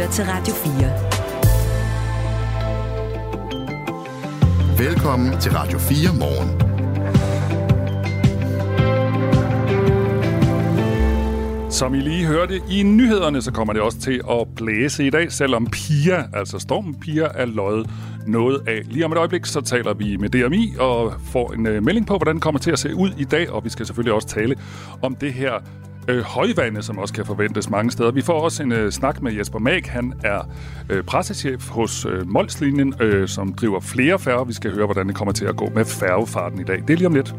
lytter til Radio 4. Velkommen til Radio 4 morgen. Som I lige hørte i nyhederne, så kommer det også til at blæse i dag, selvom Pia, altså stormen Pia, er løjet noget af. Lige om et øjeblik, så taler vi med DMI og får en uh, melding på, hvordan det kommer til at se ud i dag, og vi skal selvfølgelig også tale om det her øh, højvande, som også kan forventes mange steder. Vi får også en øh, snak med Jesper Mag. Han er øh, pressechef hos øh, Molslinjen, øh, som driver flere færger. Vi skal høre, hvordan det kommer til at gå med færgefarten i dag. Det er lige om lidt.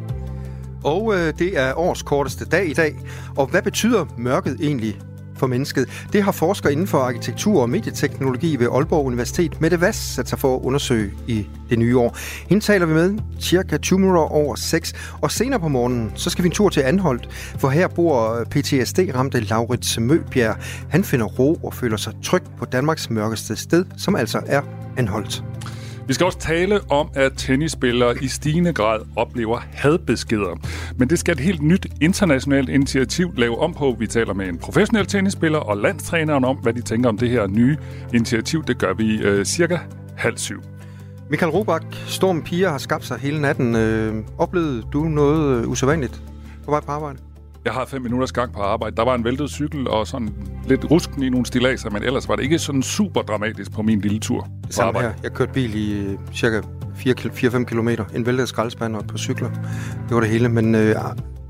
Og øh, det er års korteste dag i dag. Og hvad betyder mørket egentlig for mennesket? Det har forskere inden for arkitektur og medieteknologi ved Aalborg Universitet, Mette Vass, sat sig for at undersøge i det nye år. Hende taler vi med cirka 20 minutter over 6. Og senere på morgenen, så skal vi en tur til Anholdt, for her bor PTSD-ramte Laurits Møbjerg. Han finder ro og føler sig tryg på Danmarks mørkeste sted, som altså er Anholdt. Vi skal også tale om, at tennisspillere i stigende grad oplever hadbeskeder. Men det skal et helt nyt internationalt initiativ lave om på. Vi taler med en professionel tennisspiller og landstræneren om, hvad de tænker om det her nye initiativ. Det gør vi øh, cirka halv syv. Michael Robach, Storm Piger har skabt sig hele natten. Øh, oplevede du noget øh, usædvanligt på vej på arbejde? Jeg har fem minutters gang på arbejde. Der var en væltet cykel og sådan lidt rusken i nogle stilaser, men ellers var det ikke sådan super dramatisk på min lille tur på arbejde. Her. Jeg kørte bil i øh, cirka 4-5 km. En væltet skraldespand og på cykler. Det var det hele, men øh,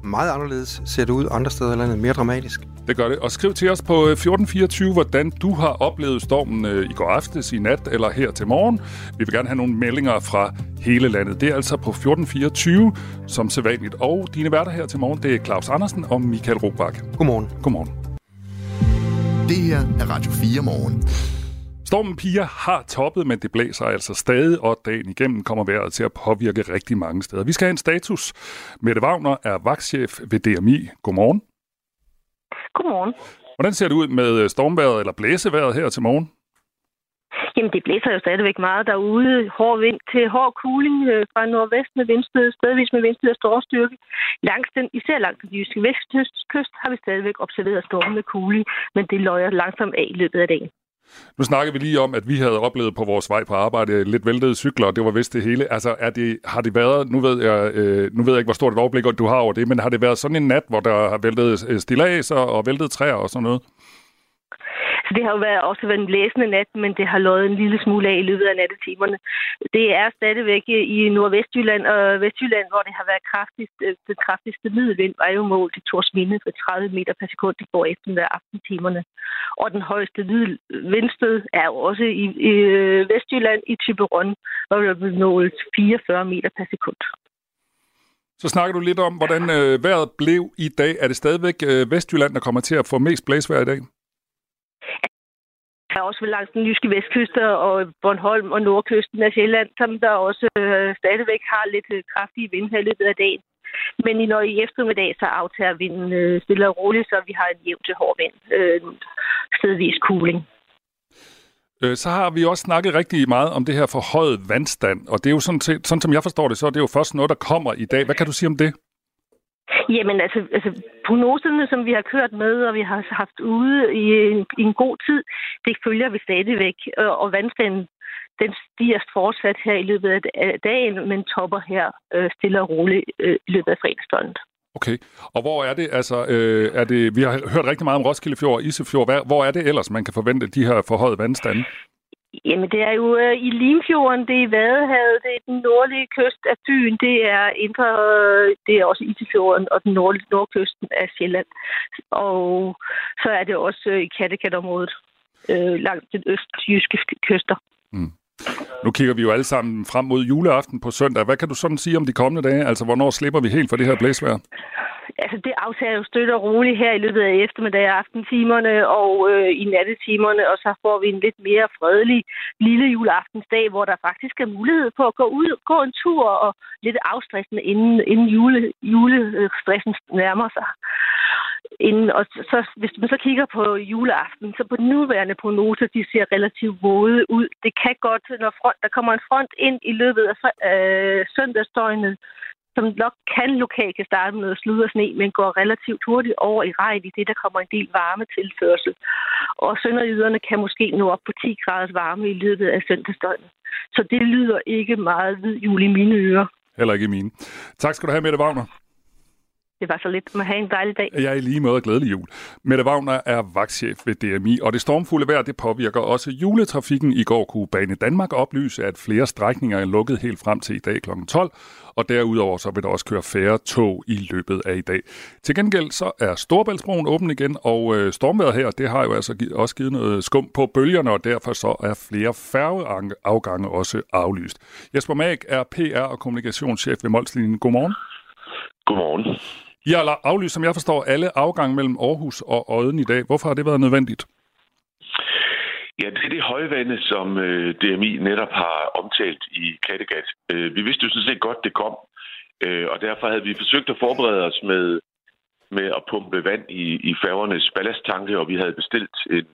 meget anderledes ser det ud andre steder i landet. Mere dramatisk. Det gør det. Og skriv til os på 1424, øh, hvordan du har oplevet stormen øh, i går aftes, i nat eller her til morgen. Vi vil gerne have nogle meldinger fra hele landet. Det er altså på 1424 som sædvanligt. Og dine værter her til morgen, det er Claus Andersen og Michael Robach. Godmorgen. Godmorgen. Det her er Radio 4 morgen. Stormen Pia har toppet, men det blæser altså stadig, og dagen igennem kommer vejret til at påvirke rigtig mange steder. Vi skal have en status. Mette Wagner er vagtchef ved DMI. Godmorgen. Godmorgen. Hvordan ser det ud med øh, stormvejret eller blæsevejret her til morgen? Jamen, det blæser jo stadigvæk meget derude. Hård vind til hård cooling øh, fra nordvest med vindstød, stedvis med vindstød og stor styrke. Langs den, især langs den jyske vestkyst har vi stadigvæk observeret storme med cooling, men det løjer langsomt af i løbet af dagen. Nu snakker vi lige om, at vi havde oplevet på vores vej på arbejde lidt væltede cykler, og det var vist det hele. Altså, er det, har det været, nu ved, jeg, øh, nu ved jeg ikke, hvor stort et overblik du har over det, men har det været sådan en nat, hvor der har væltet øh, stilaser og væltet træer og sådan noget? Så det har jo været, også været en læsende nat, men det har løjet en lille smule af i løbet af nattetimerne. Det er stadigvæk øh, i Nordvestjylland og Vestjylland, hvor det har været kraftigst, øh, den kraftigste middelvind, var jo målt i Tors Minde for 30 meter per sekund i går eftermiddag aftentimerne. Og den højeste vindstød er jo også i, i øh, Vestjylland i Tiberon, hvor der blev målt 44 meter per sekund. Så snakker du lidt om, hvordan øh, vejret blev i dag. Er det stadigvæk øh, Vestjylland, der kommer til at få mest blæsvejr i dag? Er også langs den jyske vestkyst og Bornholm og nordkysten af Sjælland, som der også øh, stadigvæk har lidt øh, kraftige vind her i løbet af dagen. Men i, når i eftermiddag, så aftager vinden øh, stille og roligt, så vi har en jævn til hård vind, øh, stedvis cooling. Øh, så har vi også snakket rigtig meget om det her forhøjet vandstand, og det er jo sådan, sådan som jeg forstår det, så er det jo først noget, der kommer i dag. Hvad kan du sige om det? Jamen altså, altså, prognoserne, som vi har kørt med, og vi har haft ude i en, i en god tid, det følger vi stadigvæk. Og vandstanden, den stiger fortsat her i løbet af dagen, men topper her øh, stille og roligt øh, i løbet af fredagsdøgnet. Okay, og hvor er det, altså, øh, er det, vi har hørt rigtig meget om Roskilde Fjord og Isefjord, hvor er det ellers, man kan forvente de her forhøjede vandstande? Jamen, det er jo øh, i Limfjorden, det er Vadehavet, det er den nordlige kyst af Fyn, det er indre, det er også Isefjorden og den nordlige nordkysten af Sjælland. Og så er det også øh, i Kattegatområdet, øh, langt den østjyske kyster. Mm. Nu kigger vi jo alle sammen frem mod juleaften på søndag. Hvad kan du sådan sige om de kommende dage? Altså, hvornår slipper vi helt for det her blæsvejr? Altså det aftager jo støtte og roligt her i løbet af eftermiddag og aftentimerne og øh, i nattetimerne, og så får vi en lidt mere fredelig lille juleaftensdag, hvor der faktisk er mulighed på at gå ud, gå en tur og lidt afstressende, inden, inden jule, julestressen nærmer sig. Inden, og så, hvis man så kigger på juleaften, så på den nuværende prognose, de ser relativt våde ud. Det kan godt, når front, der kommer en front ind i løbet af øh, søndagsdøgnet, som nok kan lokalt kan starte med at slude og sne, men går relativt hurtigt over i regn i det, der kommer en del varme tilførsel. Og sønderjyderne kan måske nå op på 10 graders varme i løbet af søndagsdøgnet. Så det lyder ikke meget hvid jul i mine ører. Heller ikke i mine. Tak skal du have, Mette Wagner. Det var så lidt. Man have en dejlig dag. Jeg er i lige måde glædelig jul. Mette Wagner er vagtchef ved DMI, og det stormfulde vejr det påvirker også juletrafikken. I går kunne Bane Danmark oplyse, at flere strækninger er lukket helt frem til i dag kl. 12, og derudover så vil der også køre færre tog i løbet af i dag. Til gengæld så er Storbæltsbroen åben igen, og øh, stormvejret her, det har jo altså også givet noget skum på bølgerne, og derfor så er flere færgeafgange også aflyst. Jesper Mag er PR- og kommunikationschef ved Molslinjen. Godmorgen. Godmorgen. I har aflyst, som jeg forstår, alle afgange mellem Aarhus og Odden i dag. Hvorfor har det været nødvendigt? Ja, det er det højvande, som øh, DMI netop har omtalt i Kattegat. Øh, vi vidste jo sådan set godt, det kom, øh, og derfor havde vi forsøgt at forberede os med, med at pumpe vand i, i færgernes ballasttanke, og vi havde bestilt en,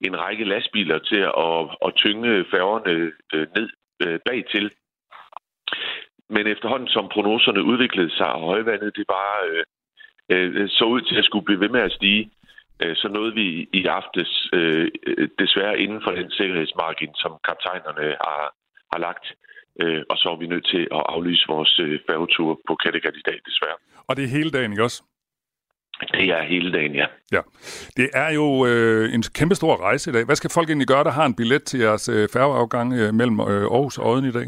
en række lastbiler til at, at tynge færgerne øh, ned øh, bagtil. Men efterhånden, som prognoserne udviklede sig, og højvandet det bare øh, øh, så ud til at skulle blive ved med at stige, øh, så nåede vi i aftes øh, desværre inden for den sikkerhedsmargin, som kaptajnerne har, har lagt. Øh, og så er vi nødt til at aflyse vores øh, færgetur på Kattegat i dag, desværre. Og det er hele dagen, ikke også? Det er hele dagen, ja. Ja. Det er jo øh, en kæmpe stor rejse i dag. Hvad skal folk egentlig gøre, der har en billet til jeres øh, færgeafgang øh, mellem øh, Aarhus og Odden i dag?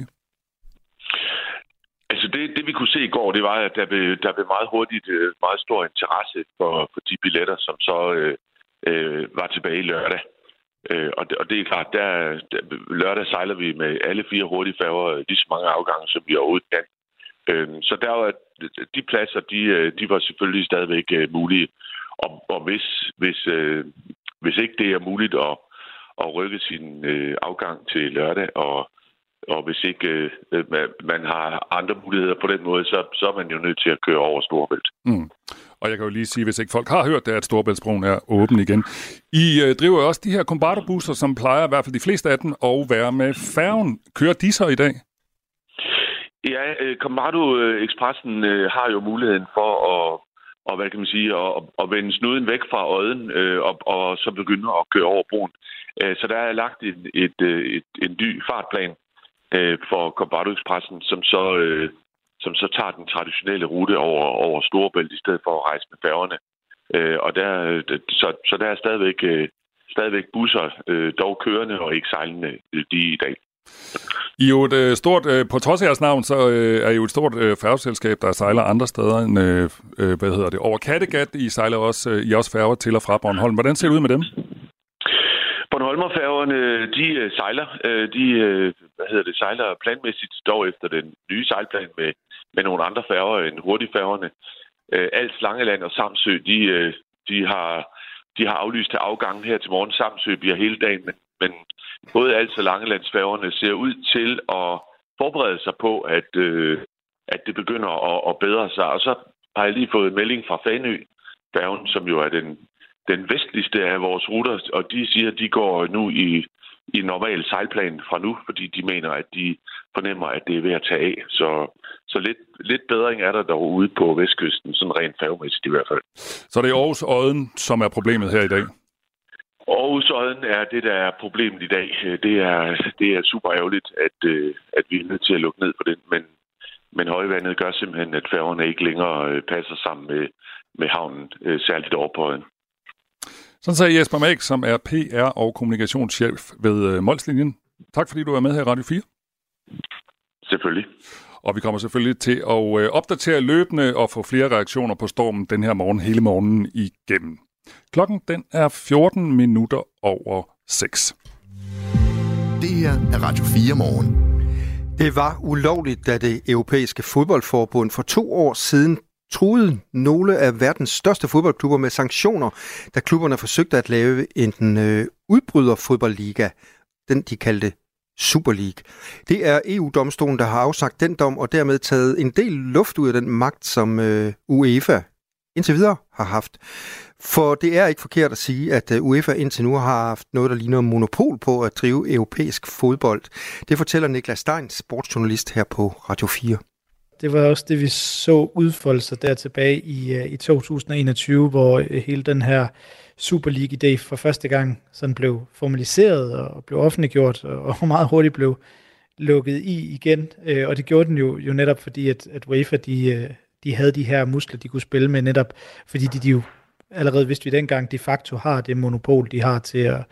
Altså det, det vi kunne se i går, det var, at der blev, der blev meget hurtigt øh, meget stor interesse for, for de billetter, som så øh, øh, var tilbage i lørdag. Øh, og, det, og det er klart, der, der, lørdag sejler vi med alle fire hurtige færger øh, lige så mange afgange, som vi overhovedet kan. Øh, så der var, de pladser, de, øh, de var selvfølgelig stadigvæk øh, mulige. Og, og hvis, hvis, øh, hvis ikke det er muligt at, at rykke sin øh, afgang til lørdag og og hvis ikke øh, man, man har andre muligheder på den måde, så, så er man jo nødt til at køre over Storebælt. Mm. Og jeg kan jo lige sige, hvis ikke folk har hørt det, at Storebæltsbroen er åben igen. I øh, driver jo også de her kombarterbusser, som plejer i hvert fald de fleste af dem at være med færgen. Kører de så i dag? Ja, øh, Combardo Expressen øh, har jo muligheden for at og hvad kan man sige, at, at vende snuden væk fra øden øh, og, og så begynde at køre over broen. Øh, så der er lagt et, et, et, en ny fartplan øh, for Combardo Expressen, som så, øh, som så tager den traditionelle rute over, over Storebælt i stedet for at rejse med færgerne. Øh, og der, øh, så, så der er stadigvæk, øh, stadigvæk busser, øh, dog kørende og ikke sejlende øh, de i dag. I er jo et øh, stort, øh, på trods af jeres navn, så øh, er I jo et stort øh, færgeselskab, der sejler andre steder end, øh, øh hvad hedder det, over Kattegat. I sejler også, øh, I også færger til og fra Bornholm. Hvordan ser det ud med dem? Bornholmerfærgerne, de øh, sejler. Øh, de øh, hvad hedder det, sejler planmæssigt dog efter den nye sejlplan med, med nogle andre færger end hurtigfærgerne. Alt Langeland og Samsø, de, de, har, de har aflyst til afgangen her til morgen. Samsø bliver hele dagen, men, men både Alt og Langelandsfærgerne ser ud til at forberede sig på, at, at det begynder at, at bedre sig. Og så har jeg lige fået en melding fra Fanø, færgen, som jo er den den vestligste af vores ruter, og de siger, at de går nu i, i normal sejlplan fra nu, fordi de mener, at de fornemmer, at det er ved at tage af. Så, så lidt, lidt bedring er der derude på vestkysten, sådan rent færgemæssigt i hvert fald. Så det er Aarhus Odden, som er problemet her i dag? Aarhus Odden er det, der er problemet i dag. Det er, det er super ærgerligt, at, at vi er nødt til at lukke ned på den, men, men højvandet gør simpelthen, at færgerne ikke længere øh, passer sammen med, med havnen, øh, særligt over på Odden. Sådan sagde Jesper Mæk, som er PR- og kommunikationschef ved øh, Molslinjen. Tak fordi du er med her i Radio 4. Selvfølgelig. Og vi kommer selvfølgelig til at øh, opdatere løbende og få flere reaktioner på stormen den her morgen hele morgenen igennem. Klokken den er 14 minutter over 6. Det her er Radio 4 morgen. Det var ulovligt, da det europæiske fodboldforbund for to år siden truet nogle af verdens største fodboldklubber med sanktioner, da klubberne forsøgte at lave en øh, udbryderfodboldliga, den de kaldte Super League. Det er EU-domstolen, der har afsagt den dom, og dermed taget en del luft ud af den magt, som øh, UEFA indtil videre har haft. For det er ikke forkert at sige, at øh, UEFA indtil nu har haft noget, der ligner monopol på at drive europæisk fodbold. Det fortæller Niklas Stein, sportsjournalist her på Radio 4. Det var også det, vi så udfolde sig der tilbage i, øh, i 2021, hvor øh, hele den her Super League-idé for første gang sådan blev formaliseret og blev offentliggjort, og meget hurtigt blev lukket i igen. Øh, og det gjorde den jo, jo netop fordi, at, at UEFA de, de havde de her muskler, de kunne spille med, netop fordi de, de jo allerede vidste vi dengang de facto har det monopol, de har til at,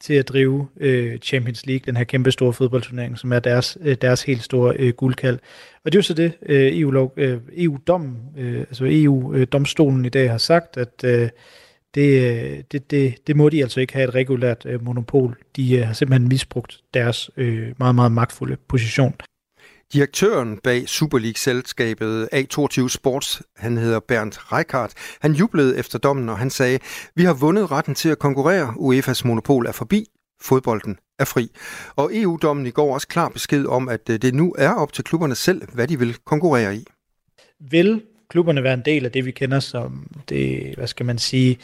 til at drive øh, Champions League, den her kæmpe store fodboldturnering, som er deres, øh, deres helt store øh, guldkald. Og det er jo så det, øh, EU-lov, øh, EU øh, altså EU-domstolen øh, i dag har sagt, at øh, det, øh, det, det, det må de altså ikke have et regulært øh, monopol. De øh, har simpelthen misbrugt deres øh, meget, meget magtfulde position. Direktøren bag Super League-selskabet A22 Sports, han hedder Bernd Reichardt, han jublede efter dommen, og han sagde, vi har vundet retten til at konkurrere, UEFA's monopol er forbi, fodbolden er fri. Og EU-dommen i går også klar besked om, at øh, det nu er op til klubberne selv, hvad de vil konkurrere i. Vil klubberne være en del af det, vi kender som det, hvad skal man sige,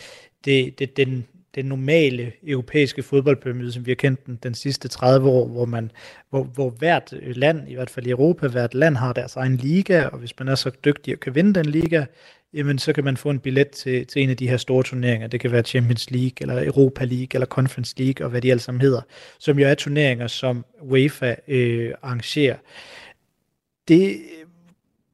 det, det, den, den normale europæiske fodboldpyramide, som vi har kendt den, den sidste 30 år, hvor, man, hvor, hvor hvert øh, land, i hvert fald i Europa, hvert land har deres egen liga, og hvis man er så dygtig og kan vinde den liga, jamen så kan man få en billet til, til en af de her store turneringer. Det kan være Champions League, eller Europa League, eller Conference League, og hvad de alle sammen hedder, som jo er turneringer, som UEFA øh, arrangerer. Det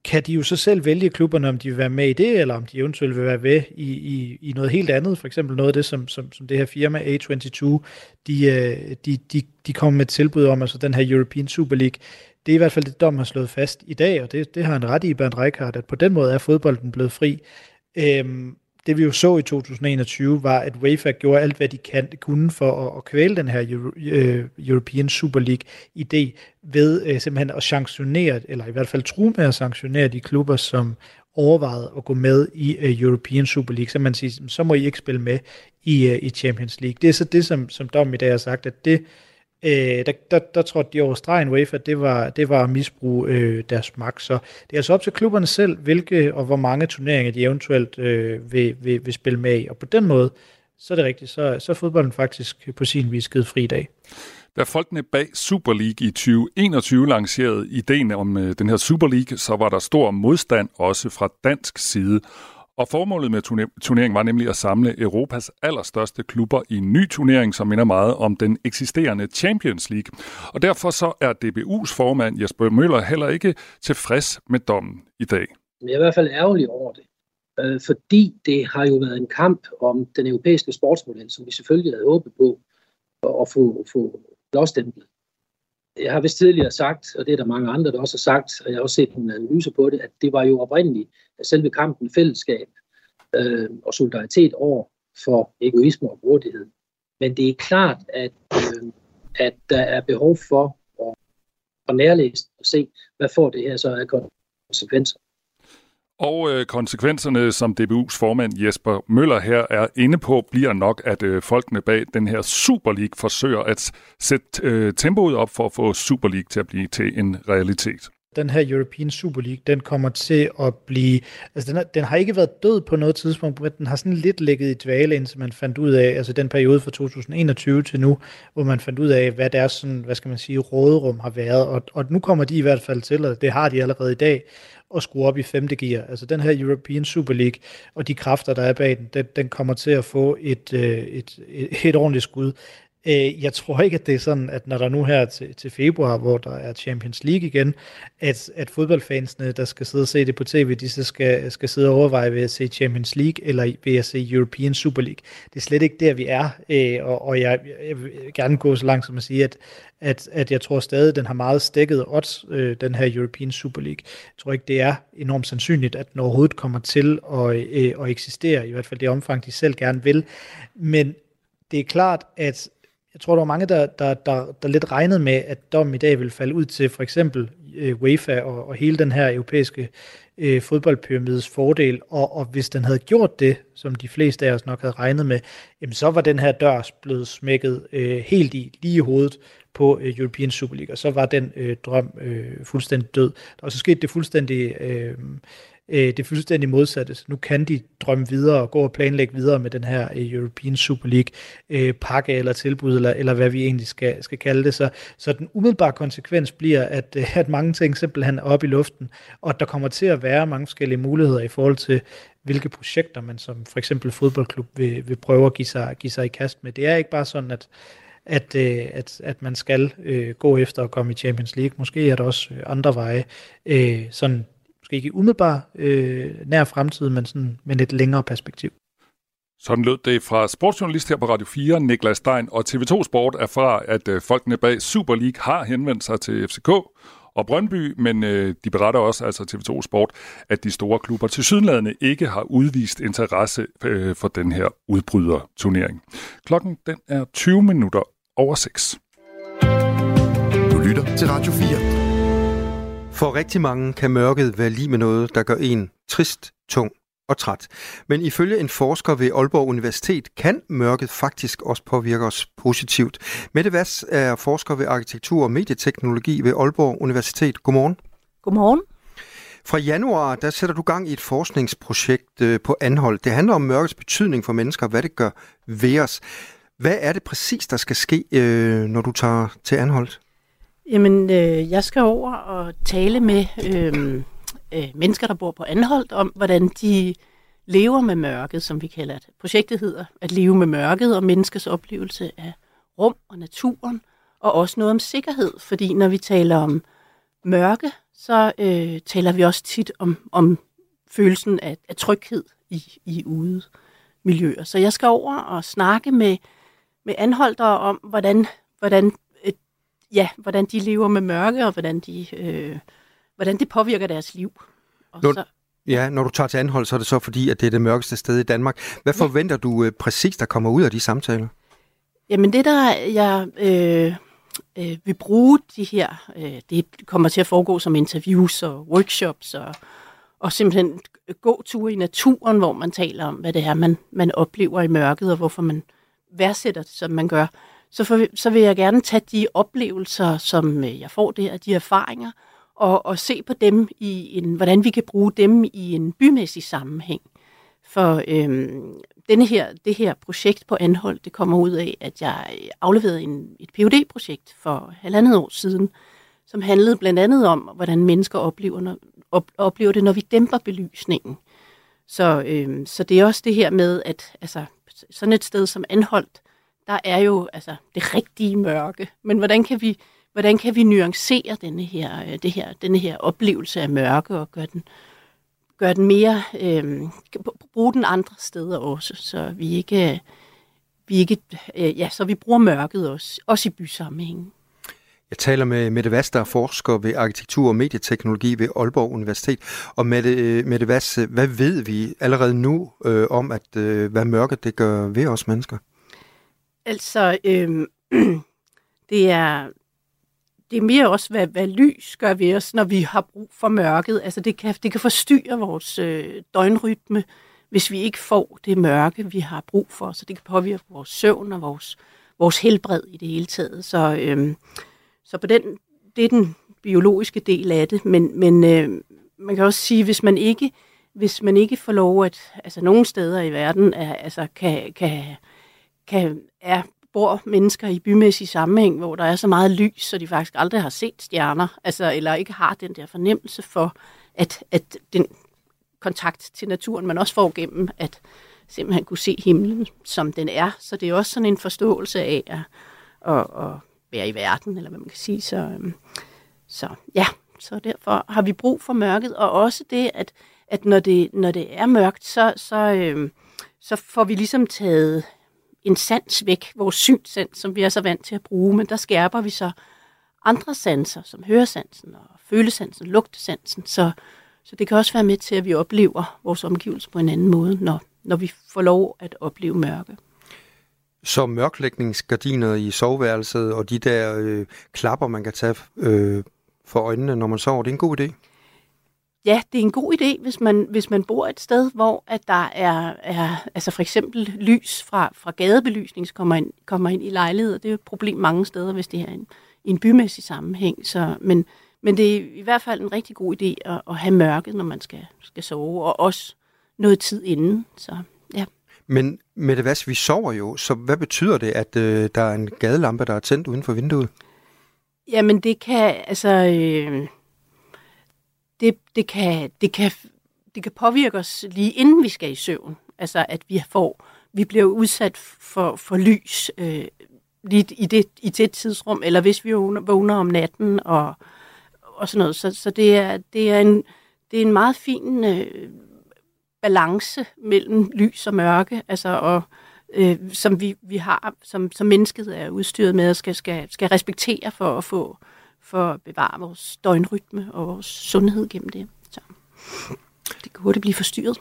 kan de jo så selv vælge klubberne, om de vil være med i det, eller om de eventuelt vil være med i, i, i noget helt andet. For eksempel noget af det, som, som, som det her firma A22, øh, de, de, de, de kommer med et tilbud om, altså den her European Super League. Det er i hvert fald det, dom har slået fast i dag, og det, det har en ret i, Bernd Reichardt, at på den måde er fodbolden blevet fri. Øhm, det vi jo så i 2021 var, at UEFA gjorde alt, hvad de kan, kunne for at, at kvæle den her Euro, øh, European Super League-idé ved øh, simpelthen at sanktionere, eller i hvert fald true med at sanktionere de klubber, som overvejede at gå med i uh, European Super League. Så man siger, så må I ikke spille med i, uh, i Champions League. Det er så det, som, som Dom i dag har sagt, at det øh, der, der, der tror de over stregen UEFA, det var, det var at misbruge øh, deres magt. Så det er altså op til klubberne selv, hvilke og hvor mange turneringer de eventuelt øh, vil, vil, vil spille med i. Og på den måde, så er det rigtigt, så, så er fodbolden faktisk på sin vis givet fri i dag. Da folkene bag Super League i 2021 lancerede ideen om øh, den her Super League, så var der stor modstand også fra dansk side. Og formålet med turneringen var nemlig at samle Europas allerstørste klubber i en ny turnering, som minder meget om den eksisterende Champions League. Og derfor så er DBU's formand Jesper Møller heller ikke tilfreds med dommen i dag. Jeg er i hvert fald ærgerlig over det, øh, fordi det har jo været en kamp om den europæiske sportsmodel, som vi selvfølgelig havde håbet på at få, få blåstemplet. Jeg har vist tidligere sagt, og det er der mange andre, der også har sagt, og jeg har også set en analyse på det, at det var jo oprindeligt selve kampen fællesskab øh, og solidaritet over for egoisme og grådighed. Men det er klart, at, øh, at der er behov for at, at nærlæse og se, hvad får det her så af konsekvenser. Og øh, konsekvenserne, som DBU's formand Jesper Møller her er inde på, bliver nok, at øh, folkene bag den her Super League forsøger at sætte øh, tempoet op for at få Super League til at blive til en realitet den her European Super League, den kommer til at blive, altså den, er, den har ikke været død på noget tidspunkt, men den har sådan lidt ligget i dvale, indtil man fandt ud af, altså den periode fra 2021 til nu, hvor man fandt ud af, hvad deres sådan, hvad skal man sige, råderum har været, og, og nu kommer de i hvert fald til, og det har de allerede i dag, at skrue op i femte gear. Altså den her European Super League og de kræfter, der er bag den, den, den kommer til at få et, øh, et, et, et ordentligt skud. Øh, jeg tror ikke, at det er sådan, at når der nu her til, til februar, hvor der er Champions League igen, at, at fodboldfansene, der skal sidde og se det på tv, de så skal, skal sidde og overveje ved at se Champions League eller ved at se European Super League. Det er slet ikke der, vi er, øh, og, og jeg, jeg vil gerne gå så langt som at sige, at, at, at jeg tror stadig, at den har meget stikket odds, øh, den her European Super League. Jeg tror ikke, det er enormt sandsynligt, at den overhovedet kommer til at, øh, at eksistere, i hvert fald det omfang, de selv gerne vil. Men det er klart, at jeg tror, der var mange, der, der, der, der lidt regnede med, at dommen i dag vil falde ud til for eksempel øh, UEFA og, og hele den her europæiske øh, fodboldpyramides fordel, og, og hvis den havde gjort det, som de fleste af os nok havde regnet med, jamen så var den her dør blevet smækket øh, helt i, lige i hovedet på øh, European Super League, og så var den øh, drøm øh, fuldstændig død. Der var så sket det fuldstændig... Øh, Øh, det fuldstændig modsatte. Nu kan de drømme videre og gå og planlægge videre med den her øh, European Super League øh, pakke eller tilbud, eller, eller hvad vi egentlig skal, skal kalde det. Så, så den umiddelbare konsekvens bliver, at, øh, at mange ting simpelthen er oppe i luften, og der kommer til at være mange forskellige muligheder i forhold til, hvilke projekter man som for eksempel fodboldklub vil, vil prøve at give sig, give sig i kast med. Det er ikke bare sådan, at at, øh, at, at man skal øh, gå efter at komme i Champions League. Måske er der også øh, andre veje, øh, sådan måske ikke umiddelbar øh, nær fremtid, men sådan med et længere perspektiv. Sådan lød det fra sportsjournalist her på Radio 4, Niklas Stein, og TV2 Sport er fra, at øh, folkene bag Super League har henvendt sig til FCK og Brøndby, men øh, de beretter også, altså TV2 Sport, at de store klubber til Sydlandene ikke har udvist interesse øh, for den her udbryderturnering. Klokken den er 20 minutter over 6. Du lytter til Radio 4. For rigtig mange kan mørket være lige med noget, der gør en trist, tung og træt. Men ifølge en forsker ved Aalborg Universitet kan mørket faktisk også påvirke os positivt. Mette Vass er forsker ved arkitektur og medieteknologi ved Aalborg Universitet. Godmorgen. Godmorgen. Fra januar, der sætter du gang i et forskningsprojekt øh, på Anhold. Det handler om mørkets betydning for mennesker, hvad det gør ved os. Hvad er det præcis, der skal ske, øh, når du tager til Anholdt? Jamen, øh, jeg skal over og tale med øh, øh, mennesker, der bor på Anholdt, om hvordan de lever med mørket, som vi kalder det. Projektet hedder At leve med mørket og menneskets oplevelse af rum og naturen, og også noget om sikkerhed, fordi når vi taler om mørke, så øh, taler vi også tit om, om følelsen af, af tryghed i, i ude miljøer. Så jeg skal over og snakke med, med anholdere om, hvordan, hvordan, ja, hvordan de lever med mørke, og hvordan de... Øh, hvordan det påvirker deres liv. Og når, så, ja, når du tager til anhold, så er det så fordi, at det er det mørkeste sted i Danmark. Hvad ja. forventer du øh, præcis, der kommer ud af de samtaler? Jamen det, der jeg øh, øh, vil bruge de her, øh, det kommer til at foregå som interviews og workshops og, og simpelthen gå ture i naturen, hvor man taler om, hvad det er, man, man oplever i mørket, og hvorfor man værdsætter det, som man gør. Så, for, så vil jeg gerne tage de oplevelser, som øh, jeg får der, de erfaringer, og, og se på dem i en, hvordan vi kan bruge dem i en bymæssig sammenhæng. For øhm, denne her, det her projekt på Anhold, det kommer ud af, at jeg øh, afleverede en, et phd projekt for halvandet år siden, som handlede blandt andet om, hvordan mennesker oplever, når, op, oplever det, når vi dæmper belysningen. Så, øhm, så det er også det her med, at altså, sådan et sted som Anholdt, der er jo altså, det rigtige mørke. Men hvordan kan vi hvordan kan vi nuancere denne her, øh, det her, denne her oplevelse af mørke og gøre den, gøre den mere, øh, bruge den andre steder også, så vi ikke, øh, vi ikke øh, ja, så vi bruger mørket også, også i bysammenhængen. Jeg taler med Mette Vass, der er forsker ved arkitektur og medieteknologi ved Aalborg Universitet. Og Mette, øh, Mette Vass, hvad ved vi allerede nu øh, om, at øh, hvad mørket det gør ved os mennesker? Altså, øh, det er det er mere også, hvad, hvad lys gør ved os, når vi har brug for mørket. Altså det kan, det kan forstyrre vores øh, døgnrytme, hvis vi ikke får det mørke, vi har brug for. Så det kan påvirke vores søvn og vores, vores helbred i det hele taget. Så, øh, så på den, det er den biologiske del af det. Men, men øh, man kan også sige, hvis man ikke hvis man ikke får lov at, altså nogle steder i verden, er, altså kan, kan, kan, er bor mennesker i bymæssig sammenhæng, hvor der er så meget lys, så de faktisk aldrig har set stjerner, altså, eller ikke har den der fornemmelse for, at, at den kontakt til naturen, man også får gennem at simpelthen kunne se himlen, som den er. Så det er også sådan en forståelse af at, at, at være i verden, eller hvad man kan sige. Så, øhm, så ja, så derfor har vi brug for mørket, og også det, at, at når, det, når det er mørkt, så, så, øh, så får vi ligesom taget en sans væk, vores synssans, som vi er så vant til at bruge, men der skærper vi så andre sanser, som høresansen og følesansen, lugtesansen, så, så det kan også være med til, at vi oplever vores omgivelser på en anden måde, når, når vi får lov at opleve mørke. Så mørklægningsgardiner i soveværelset og de der øh, klapper, man kan tage øh, for øjnene, når man sover, det er en god idé? Ja, det er en god idé, hvis man, hvis man bor et sted, hvor at der er, er altså for eksempel lys fra, fra gadebelysning, som kommer ind, kommer ind i lejligheder. Det er jo et problem mange steder, hvis det er en, en bymæssig sammenhæng. Så, men, men det er i hvert fald en rigtig god idé at, at have mørket, når man skal, skal sove, og også noget tid inden. Så ja. Men med det hvad vi sover jo, så hvad betyder det, at øh, der er en gadelampe, der er tændt uden for vinduet? Jamen det kan, altså, øh, det, det, kan, det, kan, det kan påvirke os lige inden vi skal i søvn. Altså at vi får, vi bliver udsat for, for lys øh, lige i det, i det tidsrum, eller hvis vi vågner om natten og, og sådan noget. Så, så det, er, det, er en, det er en meget fin øh, balance mellem lys og mørke, altså og, øh, som vi, vi har, som, som mennesket er udstyret med og skal, skal, skal respektere for at få for at bevare vores døgnrytme og vores sundhed gennem det. Så det kan hurtigt blive forstyrret.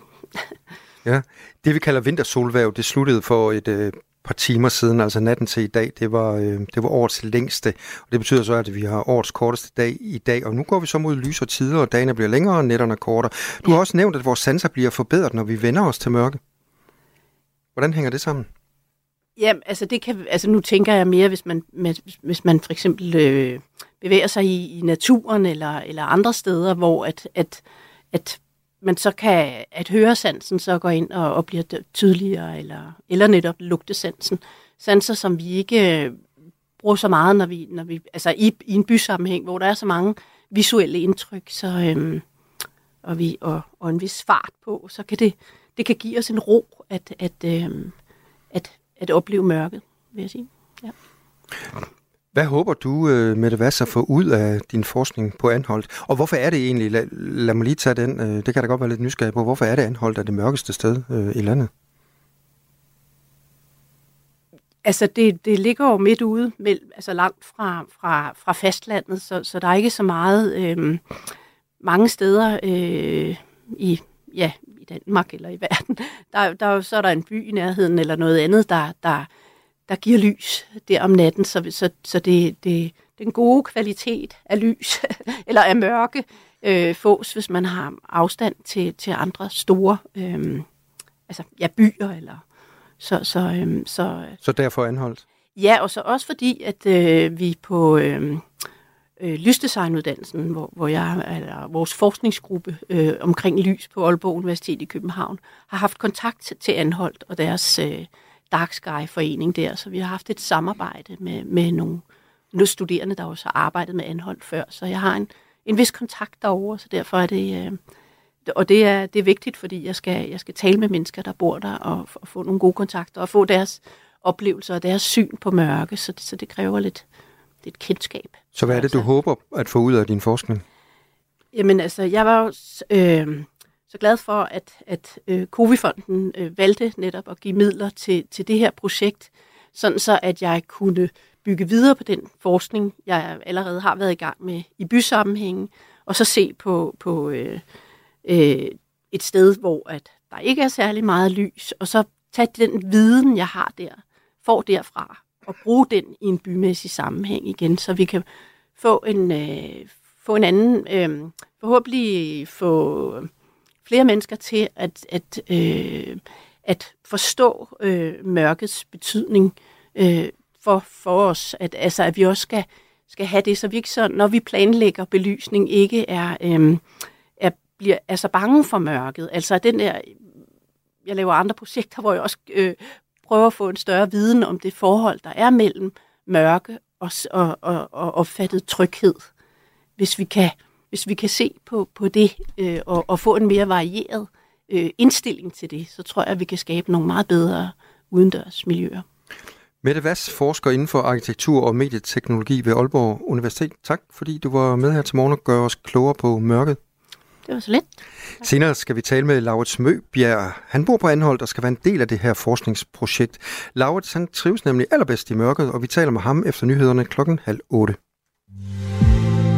ja, det vi kalder vintersolværv, det sluttede for et øh, par timer siden, altså natten til i dag, det var, øh, det var årets længste. Og det betyder så, at vi har årets korteste dag i dag, og nu går vi så mod lysere tider, og dagene bliver længere, og nætterne kortere. Du har også nævnt, at vores sanser bliver forbedret, når vi vender os til mørke. Hvordan hænger det sammen? Ja, altså det kan, altså nu tænker jeg mere, hvis man, hvis man for eksempel øh, bevæger sig i, i naturen eller, eller andre steder, hvor at, at, at man så kan, at høresansen så går ind og, og bliver tydeligere, eller, eller netop lugtesansen. Sanser, som vi ikke øh, bruger så meget, når vi, når vi altså i, i en bysammenhæng, hvor der er så mange visuelle indtryk, så, øhm, og, vi, og, og en vis fart på, så kan det, det kan give os en ro at, at, øhm, at, at opleve mørket, vil jeg sige. Ja. Hvad håber du, øh, Mette Vass, at få ud af din forskning på Anholdt? Og hvorfor er det egentlig, lad, lad mig lige tage den, øh, det kan da godt være lidt nysgerrig på, hvorfor er det Anholdt er det mørkeste sted øh, i landet? Altså, det, det ligger jo midt ude, altså langt fra, fra, fra fastlandet, så, så der er ikke så meget øh, mange steder øh, i, ja, Danmark eller i verden. Der, der, så er der en by i nærheden eller noget andet, der, der, der giver lys der om natten, så, så, så det, det, den gode kvalitet af lys, eller af mørke, øh, fås, hvis man har afstand til, til andre store øh, altså, ja, byer. Eller, så, så, øh, så, så derfor anholdt? Ja, og så også fordi, at øh, vi på øh, øh, lysdesignuddannelsen, hvor, hvor jeg, eller vores forskningsgruppe øh, omkring lys på Aalborg Universitet i København, har haft kontakt til Anholdt og deres øh, Dark Sky Forening der, så vi har haft et samarbejde med, med nogle, nogle studerende, der også har arbejdet med Anholdt før, så jeg har en, en vis kontakt derover, så derfor er det, øh, og det er, det er vigtigt, fordi jeg skal, jeg skal tale med mennesker, der bor der, og, og få nogle gode kontakter, og få deres oplevelser og deres syn på mørke, så det, så det kræver lidt, lidt kendskab. Så hvad er det, du altså, håber at få ud af din forskning? Jamen altså, jeg var jo øh, så glad for, at, at øh, Covifonden øh, valgte netop at give midler til, til det her projekt, sådan så at jeg kunne bygge videre på den forskning, jeg allerede har været i gang med i bysammenhængen, og så se på, på øh, øh, et sted, hvor at der ikke er særlig meget lys, og så tage den viden, jeg har der, får derfra, og bruge den i en bymæssig sammenhæng igen, så vi kan få en, øh, få en anden, øh, forhåbentlig få flere mennesker til at, at, øh, at forstå øh, mørkets betydning øh, for, for os. At, altså, at vi også skal, skal have det, så vi ikke så, når vi planlægger belysning, ikke er, øh, er, bliver, er så bange for mørket. Altså den der, jeg laver andre projekter, hvor jeg også øh, prøve at få en større viden om det forhold, der er mellem mørke og, og, og, og opfattet tryghed. Hvis vi kan hvis vi kan se på, på det øh, og, og få en mere varieret øh, indstilling til det, så tror jeg, at vi kan skabe nogle meget bedre udendørs miljøer. Mette Vass, forsker inden for arkitektur og medieteknologi ved Aalborg Universitet. Tak, fordi du var med her til morgen og gør os klogere på mørket. Det var så lidt. Senere skal vi tale med Laurits Møbjerg. Han bor på Anholdt og skal være en del af det her forskningsprojekt. Laurits, han trives nemlig allerbedst i mørket, og vi taler med ham efter nyhederne klokken halv otte.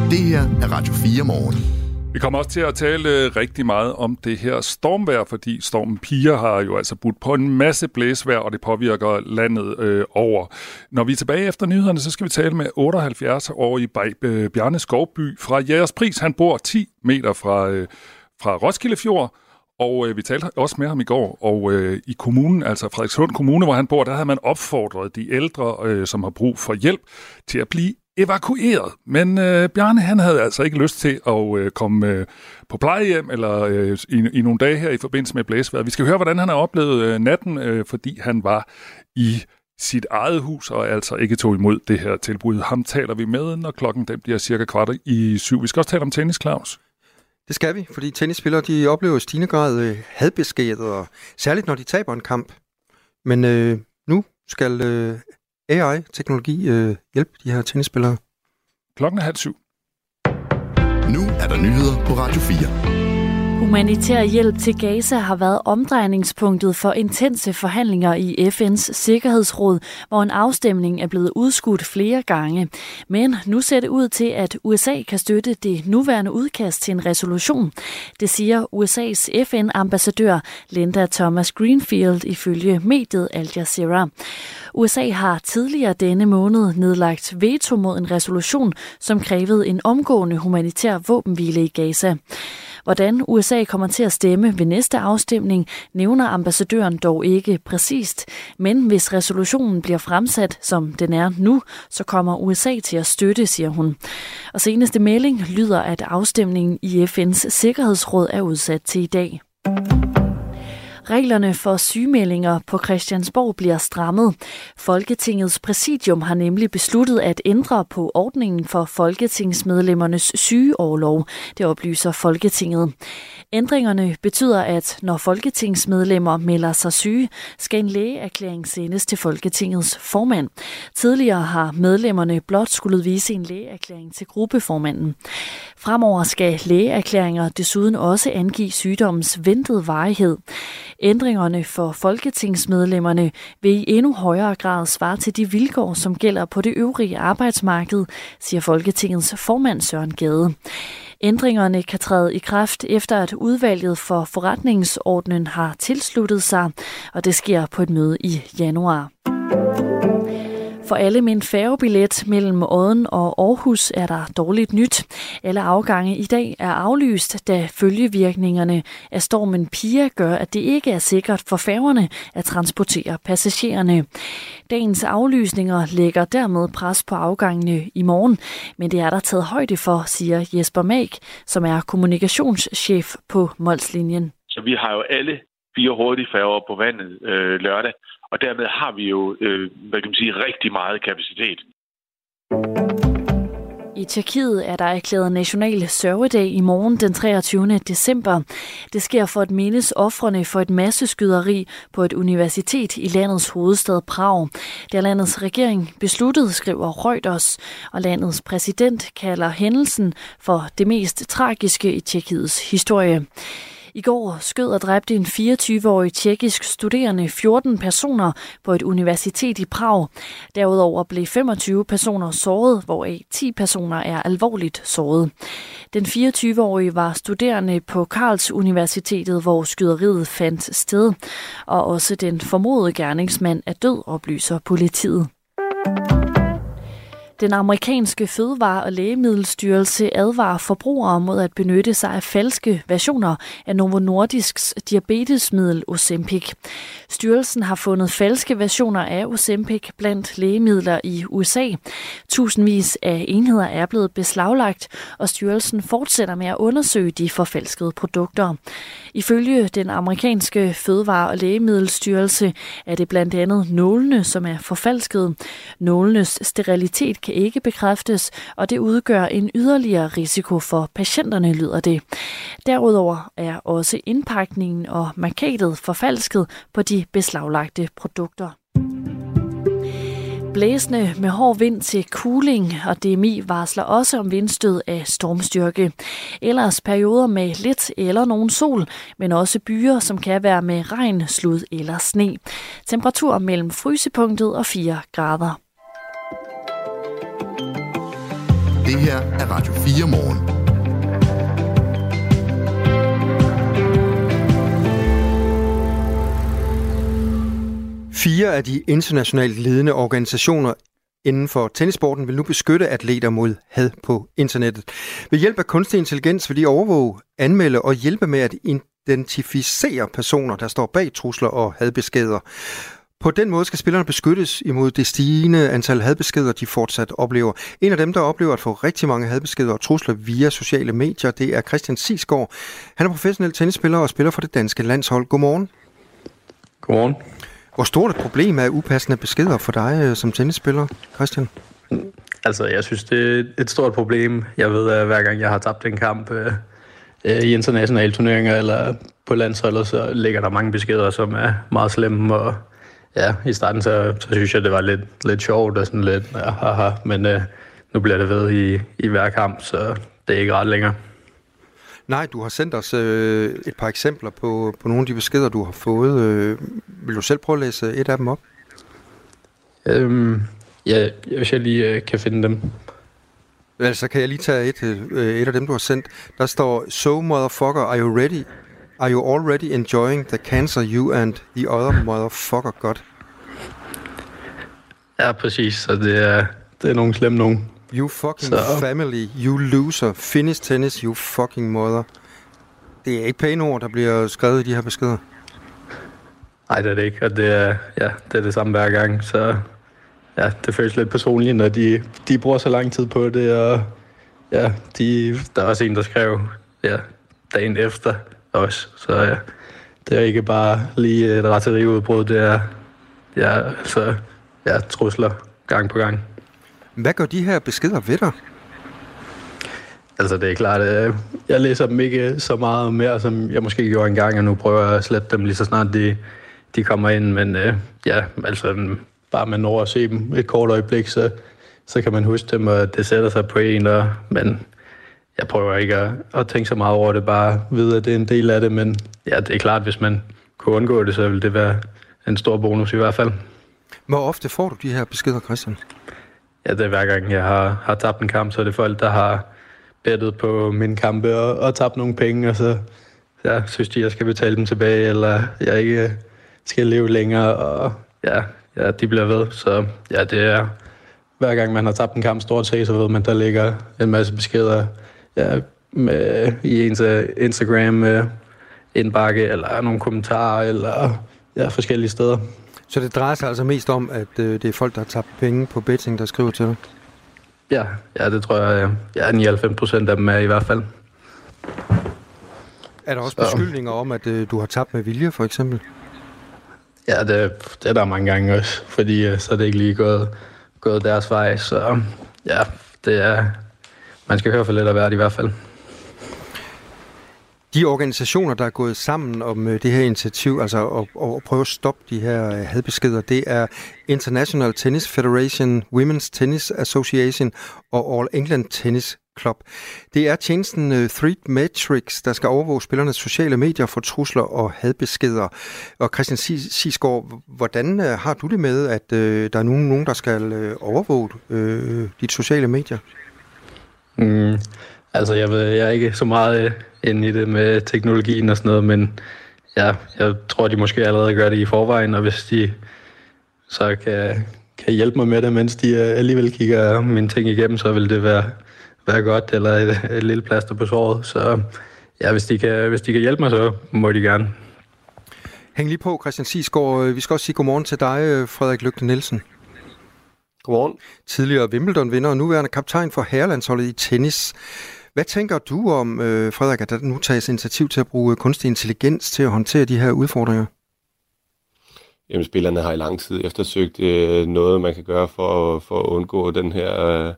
Det her er Radio 4 morgen. Vi kommer også til at tale øh, rigtig meget om det her stormvejr, fordi stormen Pia har jo altså budt på en masse blæsvejr, og det påvirker landet øh, over. Når vi er tilbage efter nyhederne, så skal vi tale med 78-årige øh, Bjarne Skovby fra Jægerspris. Han bor 10 meter fra, øh, fra Roskilde Fjord, og øh, vi talte også med ham i går, og øh, i kommunen, altså Frederikshund Kommune, hvor han bor, der havde man opfordret de ældre, øh, som har brug for hjælp, til at blive evakueret. Men øh, Bjarne han havde altså ikke lyst til at øh, komme øh, på plejehjem eller øh, i, i nogle dage her i forbindelse med blæsværet. Vi skal høre, hvordan han har oplevet øh, natten, øh, fordi han var i sit eget hus og altså ikke tog imod det her tilbud. Ham taler vi med, når klokken den bliver cirka kvart i syv. Vi skal også tale om tennis, Claus. Det skal vi, fordi tennisspillere de oplever i stigende grad øh, hadbeskædet, og særligt når de taber en kamp. Men øh, nu skal øh, AI-teknologi øh, hjælpe de her tennisspillere. Klokken er halv syv. Nu er der nyheder på Radio 4. Humanitær hjælp til Gaza har været omdrejningspunktet for intense forhandlinger i FN's Sikkerhedsråd, hvor en afstemning er blevet udskudt flere gange. Men nu ser det ud til, at USA kan støtte det nuværende udkast til en resolution. Det siger USA's FN-ambassadør Linda Thomas Greenfield ifølge mediet Al Jazeera. USA har tidligere denne måned nedlagt veto mod en resolution, som krævede en omgående humanitær våbenhvile i Gaza. Hvordan USA kommer til at stemme ved næste afstemning, nævner ambassadøren dog ikke præcist. Men hvis resolutionen bliver fremsat, som den er nu, så kommer USA til at støtte, siger hun. Og seneste melding lyder, at afstemningen i FN's Sikkerhedsråd er udsat til i dag. Reglerne for sygemeldinger på Christiansborg bliver strammet. Folketingets præsidium har nemlig besluttet at ændre på ordningen for folketingsmedlemmernes sygeårlov. Det oplyser Folketinget. Ændringerne betyder, at når folketingsmedlemmer melder sig syge, skal en lægeerklæring sendes til Folketingets formand. Tidligere har medlemmerne blot skulle vise en lægeerklæring til gruppeformanden. Fremover skal lægeerklæringer desuden også angive sygdommens ventede varighed. Ændringerne for folketingsmedlemmerne vil i endnu højere grad svare til de vilkår, som gælder på det øvrige arbejdsmarked, siger Folketingets formand Søren Gade. Ændringerne kan træde i kraft efter, at udvalget for forretningsordnen har tilsluttet sig, og det sker på et møde i januar. For alle med en færgebillet mellem Odden og Aarhus er der dårligt nyt. Alle afgange i dag er aflyst, da følgevirkningerne af stormen Pia gør, at det ikke er sikkert for færgerne at transportere passagererne. Dagens aflysninger lægger dermed pres på afgangene i morgen, men det er der taget højde for, siger Jesper Mag, som er kommunikationschef på Molslinjen. Så vi har jo alle fire hurtige færger på vandet øh, lørdag, og dermed har vi jo, øh, hvad kan man sige, rigtig meget kapacitet. I Tjekkiet er der erklæret national sørgedag i morgen den 23. december. Det sker for at mindes offrene for et masseskyderi på et universitet i landets hovedstad Prag. Det er landets regering besluttet, skriver Reuters, og landets præsident kalder hændelsen for det mest tragiske i Tjekkiets historie. I går skød og dræbte en 24-årig tjekkisk studerende 14 personer på et universitet i Prag. Derudover blev 25 personer såret, hvoraf 10 personer er alvorligt såret. Den 24-årige var studerende på Karls Universitetet, hvor skyderiet fandt sted, og også den formodede gerningsmand er død, oplyser politiet. Den amerikanske fødevare- og lægemiddelstyrelse advarer forbrugere mod at benytte sig af falske versioner af Novo Nordisks diabetesmiddel Ozempic. Styrelsen har fundet falske versioner af Ozempic blandt lægemidler i USA. Tusindvis af enheder er blevet beslaglagt, og styrelsen fortsætter med at undersøge de forfalskede produkter. Ifølge den amerikanske fødevare- og lægemiddelstyrelse er det blandt andet nålene, som er forfalsket. Nålenes sterilitet kan ikke bekræftes, og det udgør en yderligere risiko for patienterne, lyder det. Derudover er også indpakningen og markedet forfalsket på de beslaglagte produkter. Blæsende med hård vind til cooling, og DMI varsler også om vindstød af stormstyrke. Ellers perioder med lidt eller nogen sol, men også byer, som kan være med regn, slud eller sne. Temperatur mellem frysepunktet og 4 grader. Det her er Radio 4 morgen. Fire af de internationalt ledende organisationer inden for tennisporten vil nu beskytte atleter mod had på internettet. Ved hjælp af kunstig intelligens vil de overvåge, anmelde og hjælpe med at identificere personer, der står bag trusler og hadbeskeder. På den måde skal spillerne beskyttes imod det stigende antal hadbeskeder, de fortsat oplever. En af dem, der oplever at få rigtig mange hadbeskeder og trusler via sociale medier, det er Christian Sisgaard. Han er professionel tennisspiller og spiller for det danske landshold. Godmorgen. Godmorgen. Hvor stort et problem er upassende beskeder for dig øh, som tennisspiller, Christian? Altså, jeg synes, det er et stort problem. Jeg ved, at hver gang jeg har tabt en kamp øh, øh, i internationale turneringer eller på landsholdet, så ligger der mange beskeder, som er meget slemme. Og ja, i starten, så, så synes jeg, det var lidt, lidt sjovt og sådan lidt, ja, haha. Men øh, nu bliver det ved i, i hver kamp, så det er ikke ret længere. Nej, du har sendt os øh, et par eksempler på, på nogle af de beskeder, du har fået. Øh, vil du selv prøve at læse et af dem op? Øhm, ja, hvis jeg lige øh, kan finde dem. Altså, kan jeg lige tage et, øh, et af dem, du har sendt. Der står, So motherfucker, are you ready? Are you already enjoying the cancer you and the other motherfucker got? Ja, præcis. Så det er, det er nogle slemme nogen. You fucking så. family, you loser, finish tennis, you fucking mother. Det er ikke pæne ord, der bliver skrevet i de her beskeder. Nej, det er det ikke, og det er, ja, det er det samme hver gang, så ja, det føles lidt personligt, når de, de bruger så lang tid på det, og ja, de, der er også en, der skrev ja, dagen efter også, så ja, det er ikke bare lige et ratteriudbrud, det er ja, altså, ja, trusler gang på gang. Hvad gør de her beskeder ved dig? Altså, det er klart, at jeg læser dem ikke så meget mere, som jeg måske gjorde engang, og nu prøver jeg at slette dem lige så snart de, de kommer ind, men øh, ja, altså, bare man når at se dem et kort øjeblik, så, så kan man huske dem, og det sætter sig på en, og, men jeg prøver ikke at, at tænke så meget over det, bare vide, at det er en del af det, men ja, det er klart, hvis man kunne undgå det, så vil det være en stor bonus i hvert fald. Hvor ofte får du de her beskeder, Christian? Ja, det er hver gang, jeg har, har tabt en kamp, så er det folk, der har bettet på min kampe og, og tabt nogle penge, og så ja, synes de, jeg skal betale dem tilbage, eller jeg ikke skal leve længere, og ja, ja, de bliver ved. Så ja, det er hver gang man har tabt en kamp stort set, så ved man, der ligger en masse beskeder ja, med, i ens øh, Instagram, øh, indbakke, eller nogle kommentarer, eller ja, forskellige steder. Så det drejer sig altså mest om, at øh, det er folk, der har tabt penge på betting, der skriver til dig? Ja, ja det tror jeg. Ja, 99 procent af dem er i hvert fald. Er der også så. beskyldninger om, at øh, du har tabt med vilje, for eksempel? Ja, det, det er der mange gange også, fordi øh, så er det ikke lige gået, gået deres vej. Så ja, det er, man skal høre for lidt af hvert i hvert fald. De organisationer, der er gået sammen om øh, det her initiativ, altså at, at prøve at stoppe de her øh, hadbeskeder, det er International Tennis Federation, Women's Tennis Association og All England Tennis Club. Det er tjenesten øh, Threat Matrix, der skal overvåge spillernes sociale medier for trusler og hadbeskeder. Og Christian Sisgaard, hvordan har du det med, at der er nogen, nogen der skal overvåge dit sociale medier? Mm, altså, jeg, ved, jeg er ikke så meget uh, inde i det med teknologien og sådan noget, men ja, jeg tror, de måske allerede gør det i forvejen, og hvis de så kan, kan hjælpe mig med det, mens de uh, alligevel kigger mine ting igennem, så vil det være være godt, eller et, et lille plaster på såret. Så ja, hvis de, kan, hvis de kan hjælpe mig, så må de gerne. Hæng lige på, Christian Sisgaard. Vi skal også sige godmorgen til dig, Frederik Lygte Nielsen. Godmorgen. Tidligere Wimbledon-vinder og nuværende kaptajn for herrelandsholdet i tennis. Hvad tænker du om, øh, Frederik, at der nu tages initiativ til at bruge øh, kunstig intelligens til at håndtere de her udfordringer? Jamen, spillerne har i lang tid eftersøgt øh, noget, man kan gøre for, for at undgå den her øh,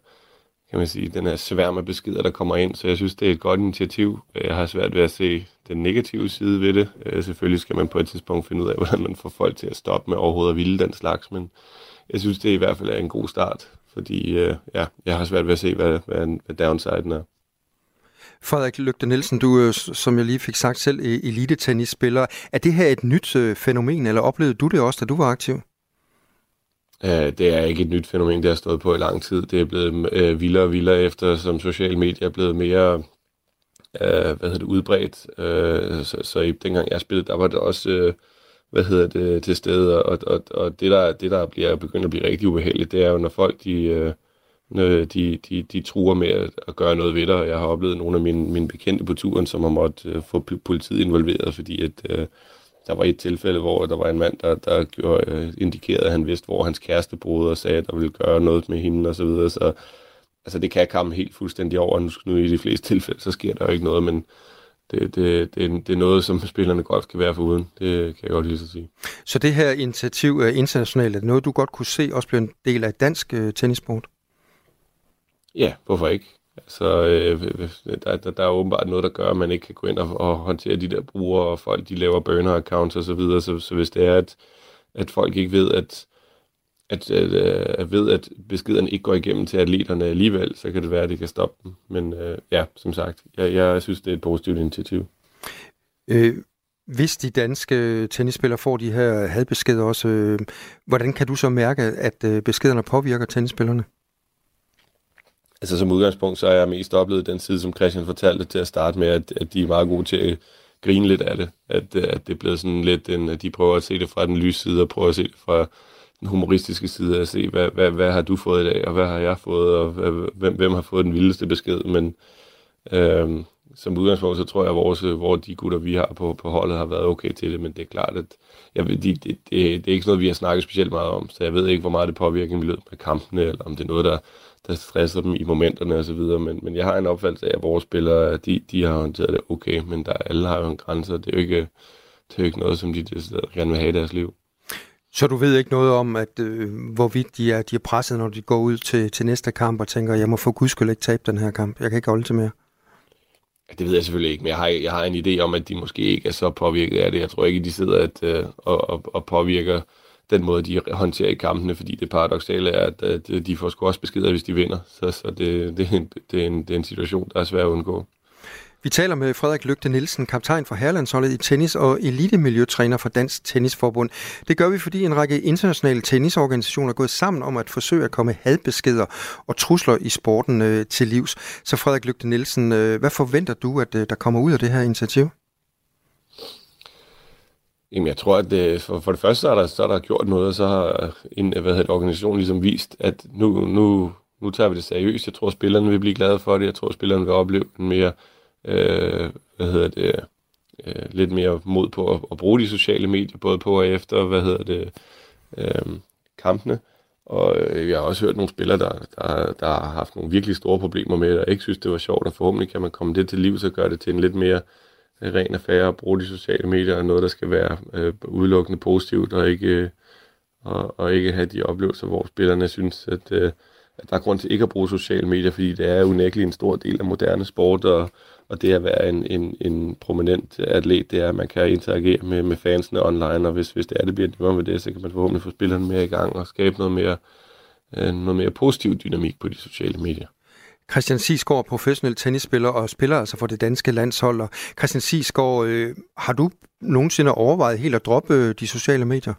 kan man sige, den her sværm af beskeder, der kommer ind. Så jeg synes, det er et godt initiativ. Jeg har svært ved at se den negative side ved det. Øh, selvfølgelig skal man på et tidspunkt finde ud af, hvordan man får folk til at stoppe med overhovedet at ville den slags, men jeg synes, det i hvert fald er en god start, fordi øh, ja, jeg har svært ved at se, hvad, hvad, hvad downsiden er. Frederik Lygte Nielsen, du øh, er, som jeg lige fik sagt selv, elitetennisspiller. elite-tennisspiller. Er det her et nyt øh, fænomen, eller oplevede du det også, da du var aktiv? Øh, det er ikke et nyt fænomen, det har stået på i lang tid. Det er blevet øh, vildere og vildere efter, som sociale medier er blevet mere øh, hvad hedder det, udbredt. Øh, så, så i, dengang jeg spillede, der var det også øh, hvad hedder det, til stede. Og, og, og det, der, det, der bliver begyndt at blive rigtig ubehageligt, det er jo, når folk de, øh, Øh, de, de, de truer med at, at gøre noget ved det. Jeg har oplevet nogle af mine, mine bekendte på turen, som har måttet øh, få politiet involveret, fordi at, øh, der var et tilfælde, hvor der var en mand, der, der gjorde, øh, indikerede, at han vidste, hvor hans kæreste boede, og sagde, at der ville gøre noget med hende og så videre. Så altså, det kan komme helt fuldstændig over. Nu, nu i de fleste tilfælde, så sker der jo ikke noget, men det, det, det, det er noget, som spillerne godt kan være for uden. Det kan jeg godt lige så sige. Så det her initiativ er internationalt. Er det noget, du godt kunne se også blive en del af dansk øh, tennisport? Ja, hvorfor ikke? Altså, øh, der, der, der er åbenbart noget, der gør, at man ikke kan gå ind og, og håndtere de der brugere, og folk de laver burner-accounts osv., så, videre. så, så hvis det er, at, at folk ikke ved, at, at, at, at ved, at beskeden ikke går igennem til atleterne alligevel, så kan det være, at det kan stoppe dem. Men øh, ja, som sagt, jeg, jeg synes, det er et positivt initiativ. Øh, hvis de danske tennisspillere får de her hadbeskeder også, øh, hvordan kan du så mærke, at øh, beskederne påvirker tennisspillerne? Altså som udgangspunkt, så er jeg mest oplevet den side, som Christian fortalte til at starte med, at, at de er meget gode til at grine lidt af det. At, øh, at det er blevet sådan lidt, en, at de prøver at se det fra den lyse side, og prøver at se det fra den humoristiske side, at se, hvad, hvad, hvad har du fået i dag, og hvad har jeg fået, og hvem, hvem har fået den vildeste besked. Men øhm, som udgangspunkt, så tror jeg, at vores, hvor de gutter, vi har på, på holdet, har været okay til det, men det er klart, at jeg det, det, det, det er ikke noget, vi har snakket specielt meget om, så jeg ved ikke, hvor meget det påvirker miljøet med kampene, eller om det er noget, der der stresser dem i momenterne osv., men, men jeg har en opfattelse af, at vores spillere, de, de har håndteret det okay, men der, alle har jo en grænse, og det er jo ikke, det er jo ikke noget, som de gerne vil have i deres liv. Så du ved ikke noget om, at øh, hvorvidt de er, de er presset, når de går ud til, til næste kamp og tænker, jeg må få gudskyld ikke tabe den her kamp. Jeg kan ikke holde til mere. Det ved jeg selvfølgelig ikke, men jeg har, jeg har en idé om, at de måske ikke er så påvirket af det. Jeg tror ikke, de sidder at, øh, og, og, og påvirker den måde, de håndterer i kampene, fordi det paradoxale er, at, øh, at de får sgu også beskeder, hvis de vinder. Så, så det, det, er en, det, er en, det er en situation, der er svær at undgå. Vi taler med Frederik Lygte Nielsen, kaptajn for Herlandsholdet i tennis og elitemiljøtræner for Dansk Tennisforbund. Det gør vi, fordi en række internationale tennisorganisationer er gået sammen om at forsøge at komme hadbeskeder og trusler i sporten øh, til livs. Så Frederik Lygte Nielsen, øh, hvad forventer du, at øh, der kommer ud af det her initiativ? Jamen, jeg tror, at det, for, for det første så er, der, så er der gjort noget, og så har en hvad hedder, organisationen ligesom vist, at nu, nu, nu tager vi det seriøst. Jeg tror, at spillerne vil blive glade for det. Jeg tror, at spillerne vil opleve en mere, øh, hvad hedder det, øh, lidt mere mod på at, at bruge de sociale medier, både på og efter, hvad hedder det, øh, kampene. Og øh, jeg har også hørt nogle spillere, der, der, der har haft nogle virkelig store problemer med det, og ikke synes, det var sjovt, og forhåbentlig kan man komme det til liv, så gør det til en lidt mere Øh, ren affære at bruge de sociale medier, er noget, der skal være øh, udelukkende positivt, og ikke, øh, og, og ikke have de oplevelser, hvor spillerne synes, at, øh, at der er grund til ikke at bruge sociale medier, fordi det er unægteligt en stor del af moderne sport, og, og det at være en, en, en prominent atlet, det er, at man kan interagere med, med fansene online, og hvis, hvis det er, det bliver nemmere med det, så kan man forhåbentlig få spillerne mere i gang og skabe noget mere, øh, noget mere positiv dynamik på de sociale medier. Christian Sisgaard, professionel tennisspiller og spiller altså for det danske landshold. Og Christian Sisgaard, øh, har du nogensinde overvejet helt at droppe øh, de sociale medier?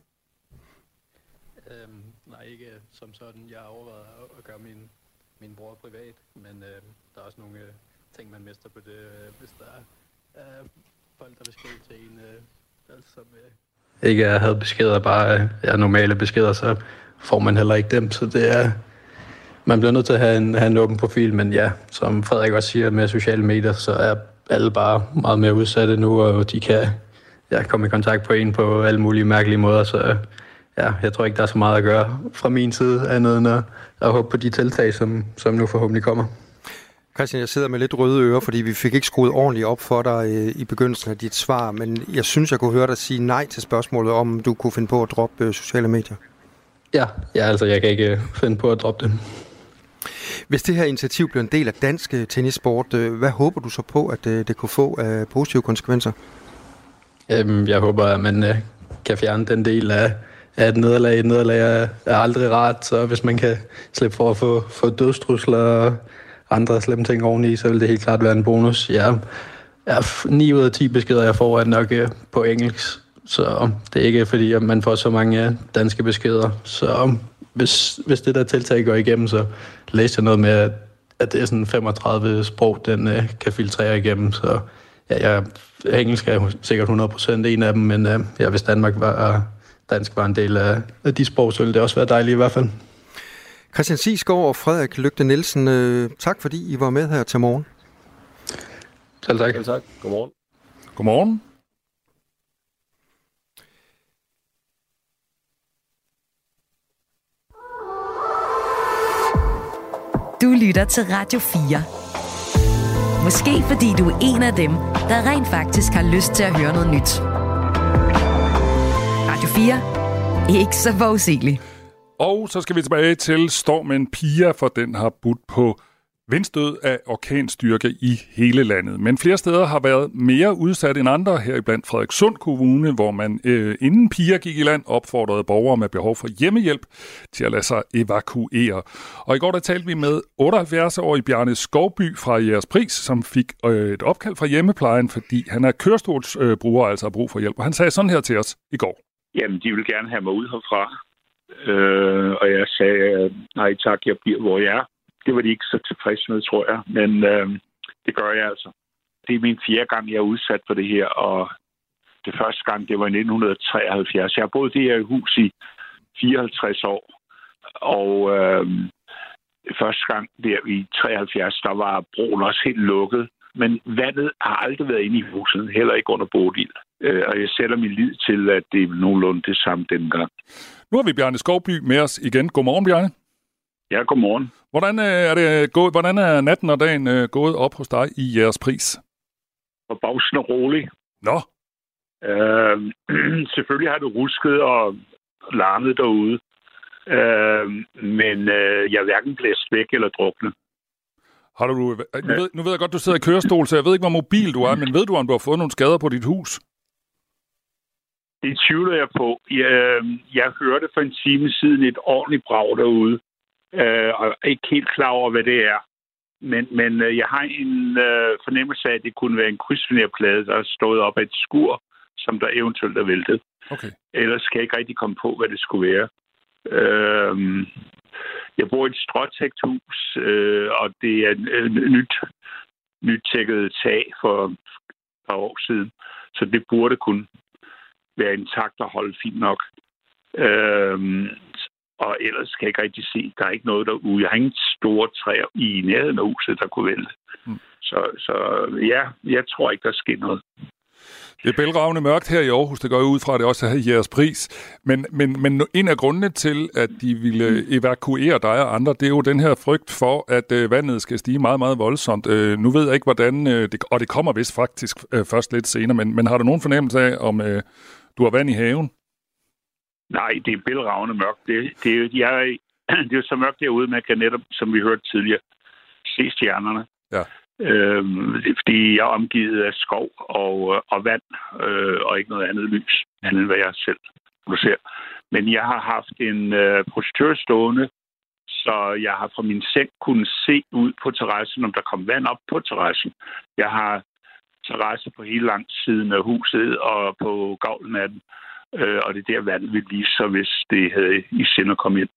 Øhm, nej, ikke som sådan. Jeg har overvejet at gøre min, min bror privat, men øh, der er også nogle øh, ting, man mister på det, øh, hvis der er øh, folk, der vil skrive til en, øh, altså, øh, ikke havde beskeder, bare ja, normale beskeder, så får man heller ikke dem, så det er man bliver nødt til at have en, have en åben profil, men ja, som Frederik også siger med sociale medier, så er alle bare meget mere udsatte nu, og de kan ja, komme i kontakt på en på alle mulige mærkelige måder, så ja, jeg tror ikke, der er så meget at gøre fra min side, andet end at, at håbe på de tiltag, som, som nu forhåbentlig kommer. Christian, jeg sidder med lidt røde ører, fordi vi fik ikke skruet ordentligt op for dig øh, i begyndelsen af dit svar, men jeg synes, jeg kunne høre dig sige nej til spørgsmålet, om du kunne finde på at droppe øh, sociale medier. Ja, ja altså jeg kan ikke finde på at droppe det. Hvis det her initiativ bliver en del af dansk øh, tennissport, øh, hvad håber du så på, at øh, det, kunne få af positive konsekvenser? Øhm, jeg håber, at man øh, kan fjerne den del af, af et nederlag. Et nederlag er, er aldrig rart, så hvis man kan slippe for at få, få dødstrusler og andre slemme ting oveni, så vil det helt klart være en bonus. Ja, ja 9 ud af 10 beskeder, jeg får, er nok på engelsk. Så det er ikke fordi, at man får så mange danske beskeder. Så hvis, hvis det der tiltag går igennem, så læste jeg noget med, at, det er sådan 35 sprog, den uh, kan filtrere igennem. Så ja, jeg, engelsk er sikkert 100% en af dem, men uh, ja, hvis Danmark var, dansk var en del af, af de sprog, så ville det også være dejligt i hvert fald. Christian Siesgaard og Frederik Lygte Nielsen, uh, tak fordi I var med her til morgen. Selv tak. Selv tak. Godmorgen. Godmorgen. Du lytter til Radio 4. Måske fordi du er en af dem, der rent faktisk har lyst til at høre noget nyt. Radio 4. Ikke så forudsigeligt. Og så skal vi tilbage til stormen Pia, for den har budt på vindstød af orkanstyrke i hele landet. Men flere steder har været mere udsat end andre, heriblandt Frederikssund Kommune, hvor man øh, inden piger gik i land opfordrede borgere med behov for hjemmehjælp til at lade sig evakuere. Og i går der talte vi med 78-årig Bjarne Skovby fra Jægers Pris, som fik øh, et opkald fra hjemmeplejen, fordi han er kørestolsbruger, øh, altså har brug for hjælp. Og han sagde sådan her til os i går. Jamen, de vil gerne have mig ud herfra. Øh, og jeg sagde, øh, nej tak, jeg bliver, hvor jeg er det var de ikke så tilfredse med, tror jeg. Men øh, det gør jeg altså. Det er min fjerde gang, jeg er udsat for det her, og det første gang, det var i 1973. Jeg har boet det her hus i 54 år, og øh, første gang der i 73, der var broen også helt lukket. Men vandet har aldrig været inde i huset, heller ikke under bodil. Øh, og jeg sætter min lid til, at det er nogenlunde det samme dengang. Nu har vi Bjarne Skovby med os igen. Godmorgen, Bjarne. Ja, godmorgen. Hvordan øh, er, det gået, hvordan er natten og dagen øh, gået op hos dig i jeres pris? Forbavsende rolig. Nå. Øh, selvfølgelig har det rusket og larmet derude. Øh, men øh, jeg er hverken blæst væk eller druknet. Har du, nu, ved, nu ved jeg godt, du sidder i kørestol, så jeg ved ikke, hvor mobil du er, men ved du, om du har fået nogle skader på dit hus? Det tvivler jeg på. Jeg, jeg hørte for en time siden et ordentligt brag derude øh, og er ikke helt klar over, hvad det er. Men, men øh, jeg har en øh, fornemmelse af, at det kunne være en krydsfinerplade, der er stået op af et skur, som der eventuelt er væltet. Okay. Ellers skal jeg ikke rigtig komme på, hvad det skulle være. Øh, jeg bor i et stråtægt hus, øh, og det er et øh, nyt, nyt tækket tag for et par år siden. Så det burde kunne være intakt og holde fint nok. Øh, og ellers kan jeg ikke rigtig se, der er ikke noget derude. Jeg har ingen store træer i nærheden af huset, der kunne vælte. Mm. Så, så ja, jeg tror ikke, der sker noget. Det er bælragende mørkt her i Aarhus, det går ud fra, at det også er jeres pris. Men, men, men en af grundene til, at de ville evakuere dig og andre, det er jo den her frygt for, at øh, vandet skal stige meget, meget voldsomt. Øh, nu ved jeg ikke, hvordan, øh, det, og det kommer vist faktisk øh, først lidt senere, men, men har du nogen fornemmelse af, om øh, du har vand i haven? Nej, det er bælragende mørkt. Det, det, er, jeg, det er jo så mørkt derude, man kan netop, som vi hørte tidligere, se stjernerne. Ja. Øhm, fordi jeg er omgivet af skov og, og vand, øh, og ikke noget andet lys, andet end hvad jeg selv producerer. Men jeg har haft en øh, projektør stående, så jeg har fra min seng kunnet se ud på terrassen, om der kom vand op på terrassen. Jeg har terrasse på hele lang siden af huset og på gavlen af den øh, og det er der, vandet vil vise sig, hvis det havde i sinde at komme ind.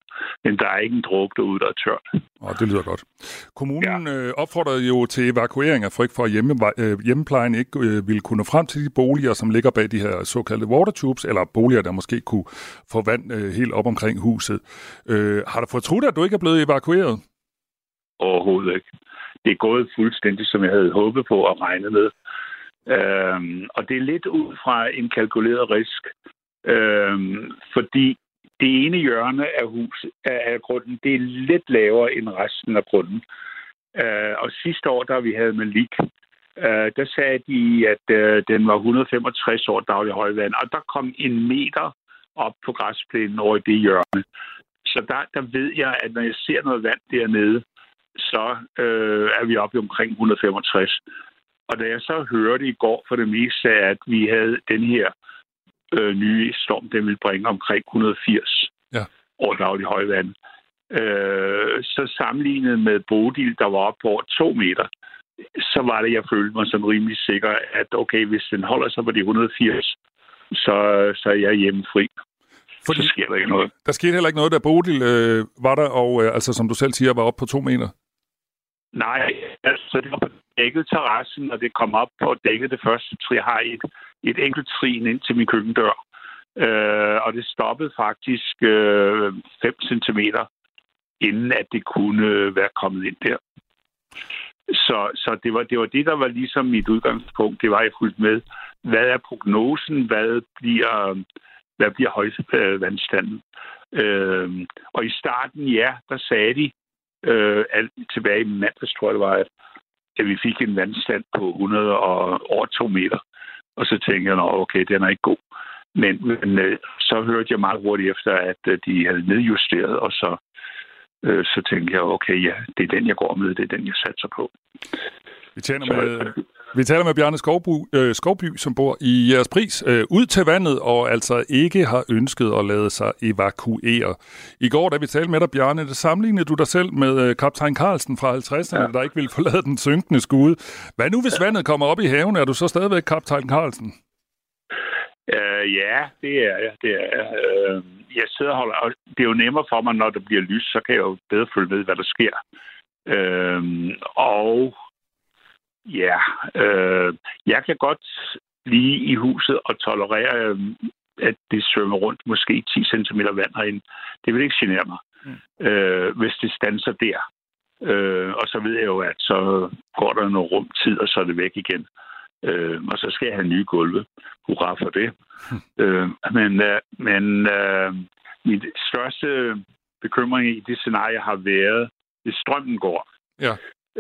Men der er ikke en dråbe derude, der er tørt. Oh, det lyder godt. Kommunen ja. øh, opfordrede jo til evakuering af frygt for, at hjemme, øh, hjemmeplejen ikke øh, ville kunne nå frem til de boliger, som ligger bag de her såkaldte watertubes, eller boliger, der måske kunne få vand øh, helt op omkring huset. Øh, har du fortrudt, at du ikke er blevet evakueret? Overhovedet ikke. Det er gået fuldstændig, som jeg havde håbet på og regnet med. Øhm, og det er lidt ud fra en kalkuleret risk. Øhm, fordi det ene hjørne af huset af grunden, det er lidt lavere end resten af grunden. Øh, og sidste år, da vi havde Malik, øh, der sagde de, at øh, den var 165 år daglig højvand, og der kom en meter op på græsplænen over i det hjørne. Så der, der ved jeg, at når jeg ser noget vand dernede, så øh, er vi oppe omkring 165. Og da jeg så hørte i går for det meste, at vi havde den her øh, nye storm, den vil bringe omkring 180 ja. år daglig højvand. Øh, så sammenlignet med Bodil, der var op på over to meter, så var det, jeg følte mig sådan rimelig sikker, at okay, hvis den holder sig på de 180, så, så er jeg hjemmefri. Fordi, så sker der ikke noget. Der skete heller ikke noget, da Bodil øh, var der, og øh, altså, som du selv siger, var op på to meter. Nej, altså det var på dækket terrassen, og det kom op på dækket det første trin. Jeg har et, et enkelt trin ind til min køkkendør. Øh, og det stoppede faktisk 5 øh, cm, inden at det kunne øh, være kommet ind der. Så, så det, var, det var det, der var ligesom mit udgangspunkt. Det var jeg fuldt med. Hvad er prognosen? Hvad bliver, hvad bliver højvandstanden? Øh, og i starten, ja, der sagde de, øh, alt tilbage i mandags, tror jeg det var, at, at vi fik en vandstand på 100 og over 2 meter. Og så tænkte jeg, okay, den er ikke god. Men, men øh, så hørte jeg meget hurtigt efter, at øh, de havde nedjusteret, og så, øh, så tænkte jeg, okay, ja, det er den, jeg går med, det er den, jeg satser på. Vi taler med, vi taler med Bjarne Skovby, øh, Skovby, som bor i jeres pris, øh, ud til vandet, og altså ikke har ønsket at lade sig evakuere. I går, da vi talte med dig, Bjarne, det sammenlignede du dig selv med øh, kaptajn Carlsen fra 50'erne, ja. der ikke ville forlade den synkende skude. Hvad nu, hvis vandet kommer op i haven? Er du så stadigvæk kaptajn Carlsen? Uh, ja, det er jeg. Det er jeg. Uh, jeg sidder og holder, og det er jo nemmere for mig, når det bliver lys, så kan jeg jo bedre følge med, hvad der sker. Uh, og Ja, øh, jeg kan godt blive i huset og tolerere, øh, at det svømmer rundt måske 10 cm vand herinde. Det vil ikke genere mig, mm. øh, hvis det standser der. Øh, og så ved jeg jo, at så går der noget rum tid, og så er det væk igen. Øh, og så skal jeg have nye gulve. Hurra for det. Mm. Øh, men øh, men øh, min største bekymring i det scenarie har været, hvis strømmen går. Ja.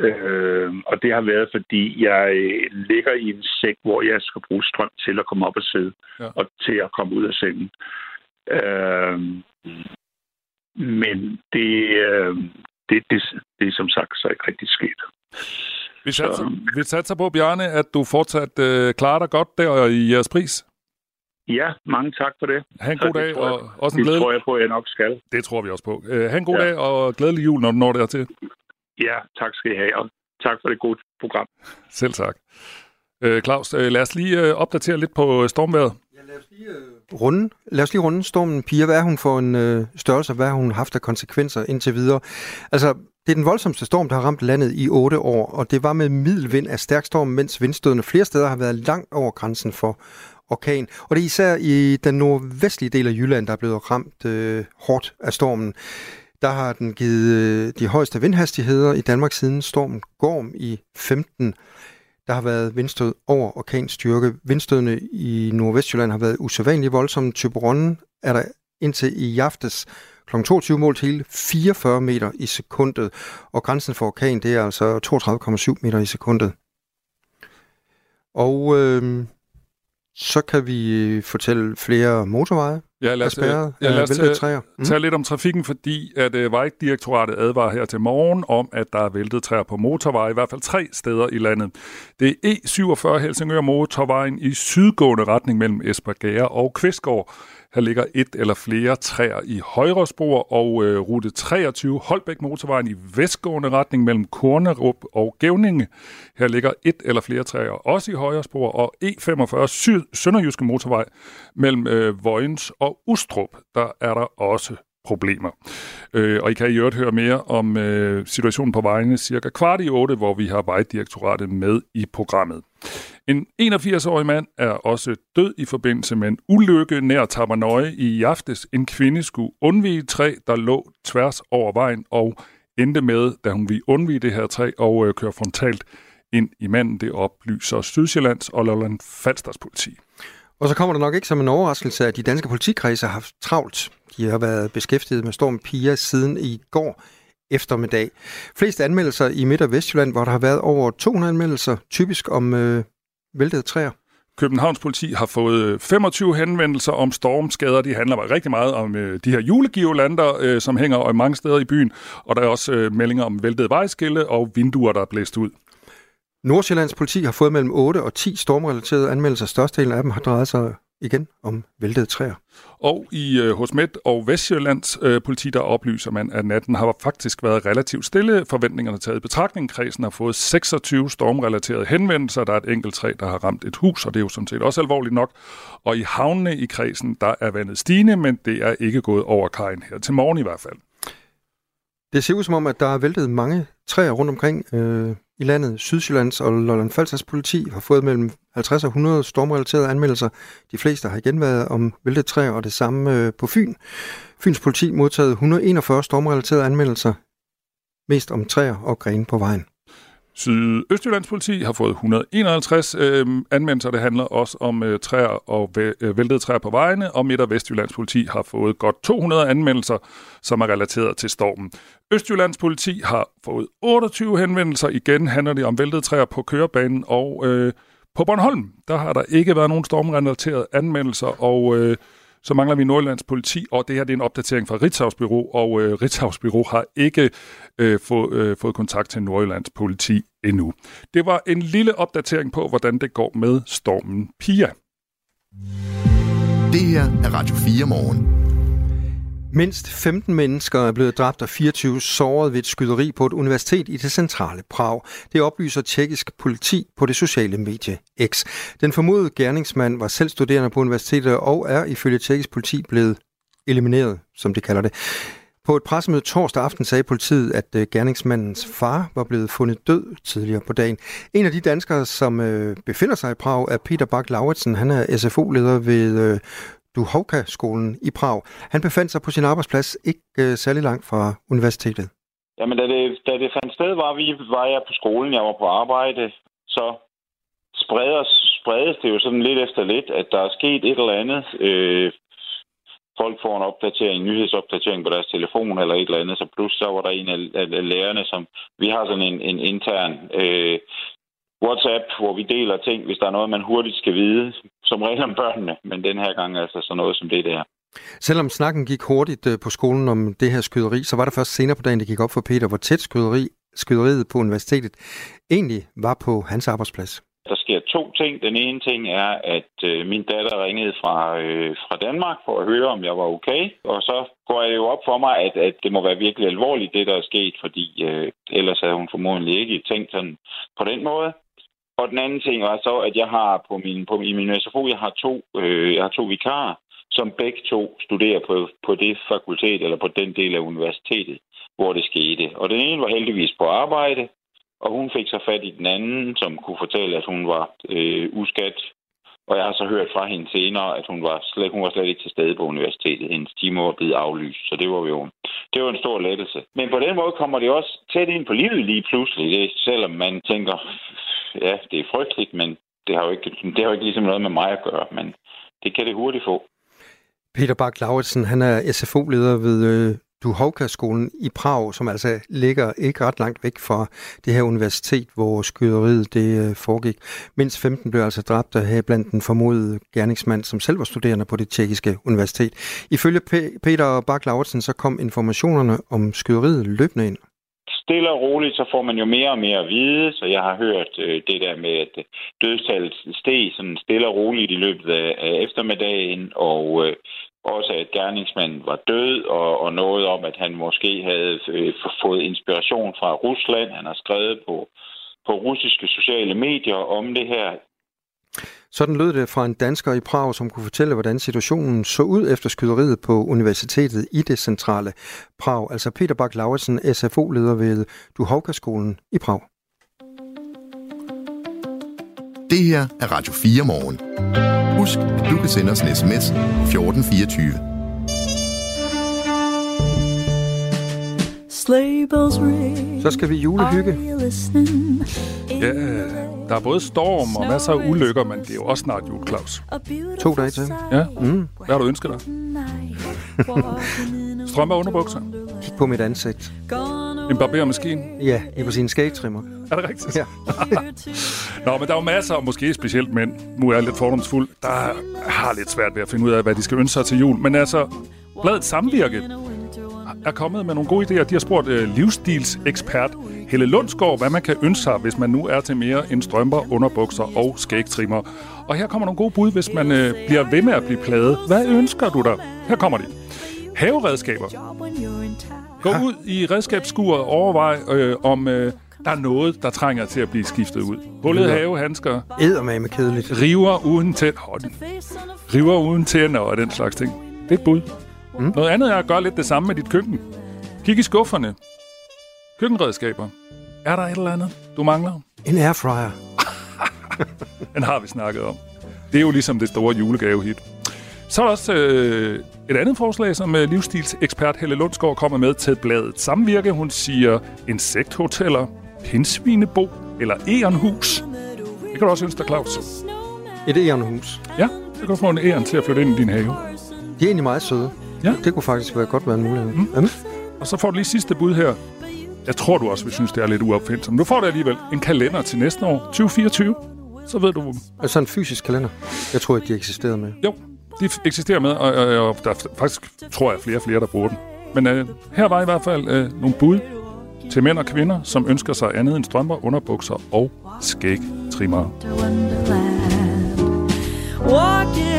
Øh, og det har været, fordi jeg ligger i en sæk, hvor jeg skal bruge strøm til at komme op og sidde, ja. og til at komme ud af sengen. Øh, men det, øh, det, det, det er som sagt så ikke rigtig sket. Vi satser, vi satser på, Bjarne, at du fortsat øh, klarer dig godt der i jeres pris. Ja, mange tak for det. Ha' en god dag, og også en glædelig... Det tror jeg på, at jeg nok skal. Det tror vi også på. Uh, ha' en god ja. dag, og glædelig jul, når du når dertil. Ja, tak skal I have, og tak for det gode program. Selv tak. Øh, Claus, øh, lad os lige øh, opdatere lidt på øh, stormværet. Ja, lad os lige øh, runde, lad os lige runde stormen Pia. Hvad er hun for en øh, størrelse? Hvad har hun haft af konsekvenser indtil videre? Altså, det er den voldsomste storm, der har ramt landet i otte år, og det var med middelvind af stærk storm, mens vindstødene flere steder har været langt over grænsen for orkan. Og det er især i den nordvestlige del af Jylland, der er blevet ramt øh, hårdt af stormen. Der har den givet øh, de højeste vindhastigheder i Danmark siden stormen Gorm i 15. Der har været vindstød over orkanstyrke. Vindstødene i Nordvestjylland har været usædvanligt voldsomme. Typeronnen er der indtil i aftes kl. 22 målt hele 44 meter i sekundet, og grænsen for orkan det er altså 32,7 meter i sekundet. Og øh, så kan vi fortælle flere motorveje, Ja, lad os, spærret, ja, lad os tage, træer. Mm. tage lidt om trafikken, fordi at uh, Vejdirektoratet advarer her til morgen om, at der er væltet træer på motorveje, i hvert fald tre steder i landet. Det er E47 Helsingør Motorvejen i sydgående retning mellem Esbergære og Kvistgård. Her ligger et eller flere træer i højre spor, og øh, rute 23 Holbæk Motorvejen i vestgående retning mellem Kornerup og Gævninge. Her ligger et eller flere træer også i højre spor, og E45 Syd Sønderjyske Motorvej mellem øh, Vojens og Ustrup. Der er der også problemer. Øh, og I kan i øvrigt høre mere om øh, situationen på vejene cirka kvart i otte, hvor vi har Vejdirektoratet med i programmet. En 81-årig mand er også død i forbindelse med en ulykke nær Tabernøje i aftes. En kvinde skulle undvige et træ, der lå tværs over vejen og endte med, da hun ville undvige det her træ og øh, køre frontalt ind i manden. Det oplyser Sydsjællands og Lolland Falsters politi. Og så kommer det nok ikke som en overraskelse, at de danske politikredse har haft travlt. De har været beskæftiget med Storm Pia siden i går eftermiddag. Flest anmeldelser i Midt- og Vestjylland, hvor der har været over 200 anmeldelser, typisk om øh, væltede træer. Københavns politi har fået 25 henvendelser om stormskader. De handler rigtig meget om øh, de her julegivolander, øh, som hænger mange steder i byen. Og der er også øh, meldinger om væltede vejskille og vinduer, der er blæst ud. Nordsjællands politi har fået mellem 8 og 10 stormrelaterede anmeldelser. Størstedelen af dem har drejet sig igen om væltede træer. Og i øh, hos Midt- og Vestjyllands øh, politi, der oplyser man, at natten har faktisk været relativt stille. Forventningerne taget i betragtning. Kredsen har fået 26 stormrelaterede henvendelser. Der er et enkelt træ, der har ramt et hus, og det er jo sådan set også alvorligt nok. Og i havnene i kredsen, der er vandet stigende, men det er ikke gået over kajen her til morgen i hvert fald. Det ser ud som om, at der er væltet mange træer rundt omkring øh, i landet. Sydsjællands og Lolland Falsters politi har fået mellem 50 og 100 stormrelaterede anmeldelser. De fleste har igen været om væltet træer, og det samme øh, på Fyn. Fyns politi modtaget 141 stormrelaterede anmeldelser, mest om træer og grene på vejen. Sydøstjyllands politi har fået 151 øh, anmeldelser. Det handler også om øh, træer og væ- øh, væltede træer på vejene. Og Midt- og Vestjyllands politi har fået godt 200 anmeldelser, som er relateret til stormen. Østjyllands politi har fået 28 henvendelser. Igen handler det om væltede træer på kørebanen. Og øh, på Bornholm, der har der ikke været nogen stormrelaterede anmeldelser. Og... Øh, så mangler vi Nordjyllands politi, og det her det er en opdatering fra Ritzau's Bureau, og øh, Ritzau's Bureau har ikke øh, få, øh, fået kontakt til Nordjyllands politi endnu. Det var en lille opdatering på, hvordan det går med stormen Pia. Det her er Radio 4 morgen. Mindst 15 mennesker er blevet dræbt og 24 såret ved et skyderi på et universitet i det centrale Prag. Det oplyser tjekkisk politi på det sociale medie X. Den formodede gerningsmand var selv studerende på universitetet og er ifølge tjekkisk politi blevet elimineret, som de kalder det. På et pressemøde torsdag aften sagde politiet, at øh, gerningsmandens far var blevet fundet død tidligere på dagen. En af de danskere, som øh, befinder sig i Prag, er Peter Bak lauritsen Han er SFO-leder ved øh, Duhovka-skolen i Prag. Han befandt sig på sin arbejdsplads ikke øh, særlig langt fra universitetet. Jamen, da det, da det fandt sted, var, vi, var jeg på skolen, jeg var på arbejde, så spredes, spredes det jo sådan lidt efter lidt, at der er sket et eller andet. Øh, folk får en opdatering, en nyhedsopdatering på deres telefon eller et eller andet, så plus så var der en af, af, af lærerne, som vi har sådan en, en intern øh, WhatsApp, hvor vi deler ting, hvis der er noget, man hurtigt skal vide, som regel om børnene, men den her gang altså sådan noget som det der. Selvom snakken gik hurtigt øh, på skolen om det her skyderi, så var det først senere på dagen, det gik op for Peter, hvor tæt skyderi, skyderiet på universitetet egentlig var på hans arbejdsplads. Der sker to ting. Den ene ting er, at øh, min datter ringede fra, øh, fra Danmark for at høre, om jeg var okay. Og så går jeg jo op for mig, at, at det må være virkelig alvorligt, det der er sket, fordi øh, ellers havde hun formodentlig ikke tænkt sådan på den måde. Og den anden ting var så, at jeg har på min, på, i min SFO, jeg har to, øh, jeg har to vikarer, som begge to studerer på, på det fakultet eller på den del af universitetet, hvor det skete. Og den ene var heldigvis på arbejde, og hun fik så fat i den anden, som kunne fortælle, at hun var øh, uskat. Og jeg har så hørt fra hende senere, at hun var, slet, hun var slet ikke til stede på universitetet. Hendes timer var blevet aflyst, så det var jo det var en stor lettelse. Men på den måde kommer det også tæt ind på livet lige pludselig, det, selvom man tænker, ja, det er frygteligt, men det har jo ikke, det har jo ikke ligesom noget med mig at gøre, men det kan det hurtigt få. Peter Bak lauritsen han er SFO-leder ved øh, Duhovka-skolen i Prag, som altså ligger ikke ret langt væk fra det her universitet, hvor skyderiet det øh, foregik. Mindst 15 blev altså dræbt af her blandt den formodede gerningsmand, som selv var studerende på det tjekkiske universitet. Ifølge Peter Bak lauritsen så kom informationerne om skyderiet løbende ind stille og roligt, så får man jo mere og mere at vide, så jeg har hørt øh, det der med, at øh, dødstallet steg sådan stille og roligt i løbet af, af eftermiddagen, og øh, også at gerningsmanden var død, og, og noget om, at han måske havde øh, fået inspiration fra Rusland. Han har skrevet på, på russiske sociale medier om det her. Sådan lød det fra en dansker i Prag, som kunne fortælle, hvordan situationen så ud efter skyderiet på universitetet i det centrale Prag. Altså Peter Bak lauritsen SFO-leder ved Duhovka-skolen i Prag. Det her er Radio 4 morgen. Husk, at du kan sende os en sms 1424. Så skal vi julehygge. Ja, der er både storm og masser af ulykker, men det er jo også snart jul, Claus. To dage til. Ja. Mm. Hvad har du ønsket dig? Strømper og underbukser? Kig på mit ansigt. En barbermaskine? Ja, i på sin skægtrimmer. Er det rigtigt? Ja. Nå, men der er jo masser, og måske specielt mænd, nu er jeg lidt fordomsfuld, der har lidt svært ved at finde ud af, hvad de skal ønske sig til jul. Men altså, bladet Samvirke er kommet med nogle gode idéer. De har spurgt øh, livsstilsekspert Helle Lundsgaard, hvad man kan ønske sig, hvis man nu er til mere end strømper, underbukser og skægtrimmer. Og her kommer nogle gode bud, hvis man øh, bliver ved med at blive pladet. Hvad ønsker du dig? Her kommer de. Haveredskaber. Gå ud i redskabsskuret og overvej, øh, om øh, der er noget, der trænger til at blive skiftet ud. Hullet havehandsker. Eddermame kedeligt. River uden tænder. River uden tænder og den slags ting. Det er et bud. Mm. Noget andet er at gøre lidt det samme med dit køkken. Kig i skufferne. Køkkenredskaber. Er der et eller andet, du mangler? En airfryer. Den har vi snakket om. Det er jo ligesom det store julegavehit. Så er der også øh, et andet forslag, som øh, livsstilsekspert Helle Lundsgaard kommer med til bladet Samvirke. Hun siger insekthoteller, pindsvinebo, eller Erenhus. Det kan du også ønske dig, Claus. Et ærenhus. Ja, så kan du få en æren til at flytte ind i din have. De er egentlig meget søde. Ja. Det kunne faktisk være godt være en mulighed. Mm. Jamen, Og så får du lige sidste bud her. Jeg tror, du også vil synes, det er lidt uopfindsomt. Du får det alligevel en kalender til næste år, 2024. Så ved du... Altså en fysisk kalender. Jeg tror ikke, de eksisterede med. Jo, de eksisterer med, og, og, og der er faktisk, tror jeg, flere og flere, der bruger den. Men øh, her var i hvert fald øh, nogle bud til mænd og kvinder, som ønsker sig andet end strømper, underbukser og skægtrimmer. Walking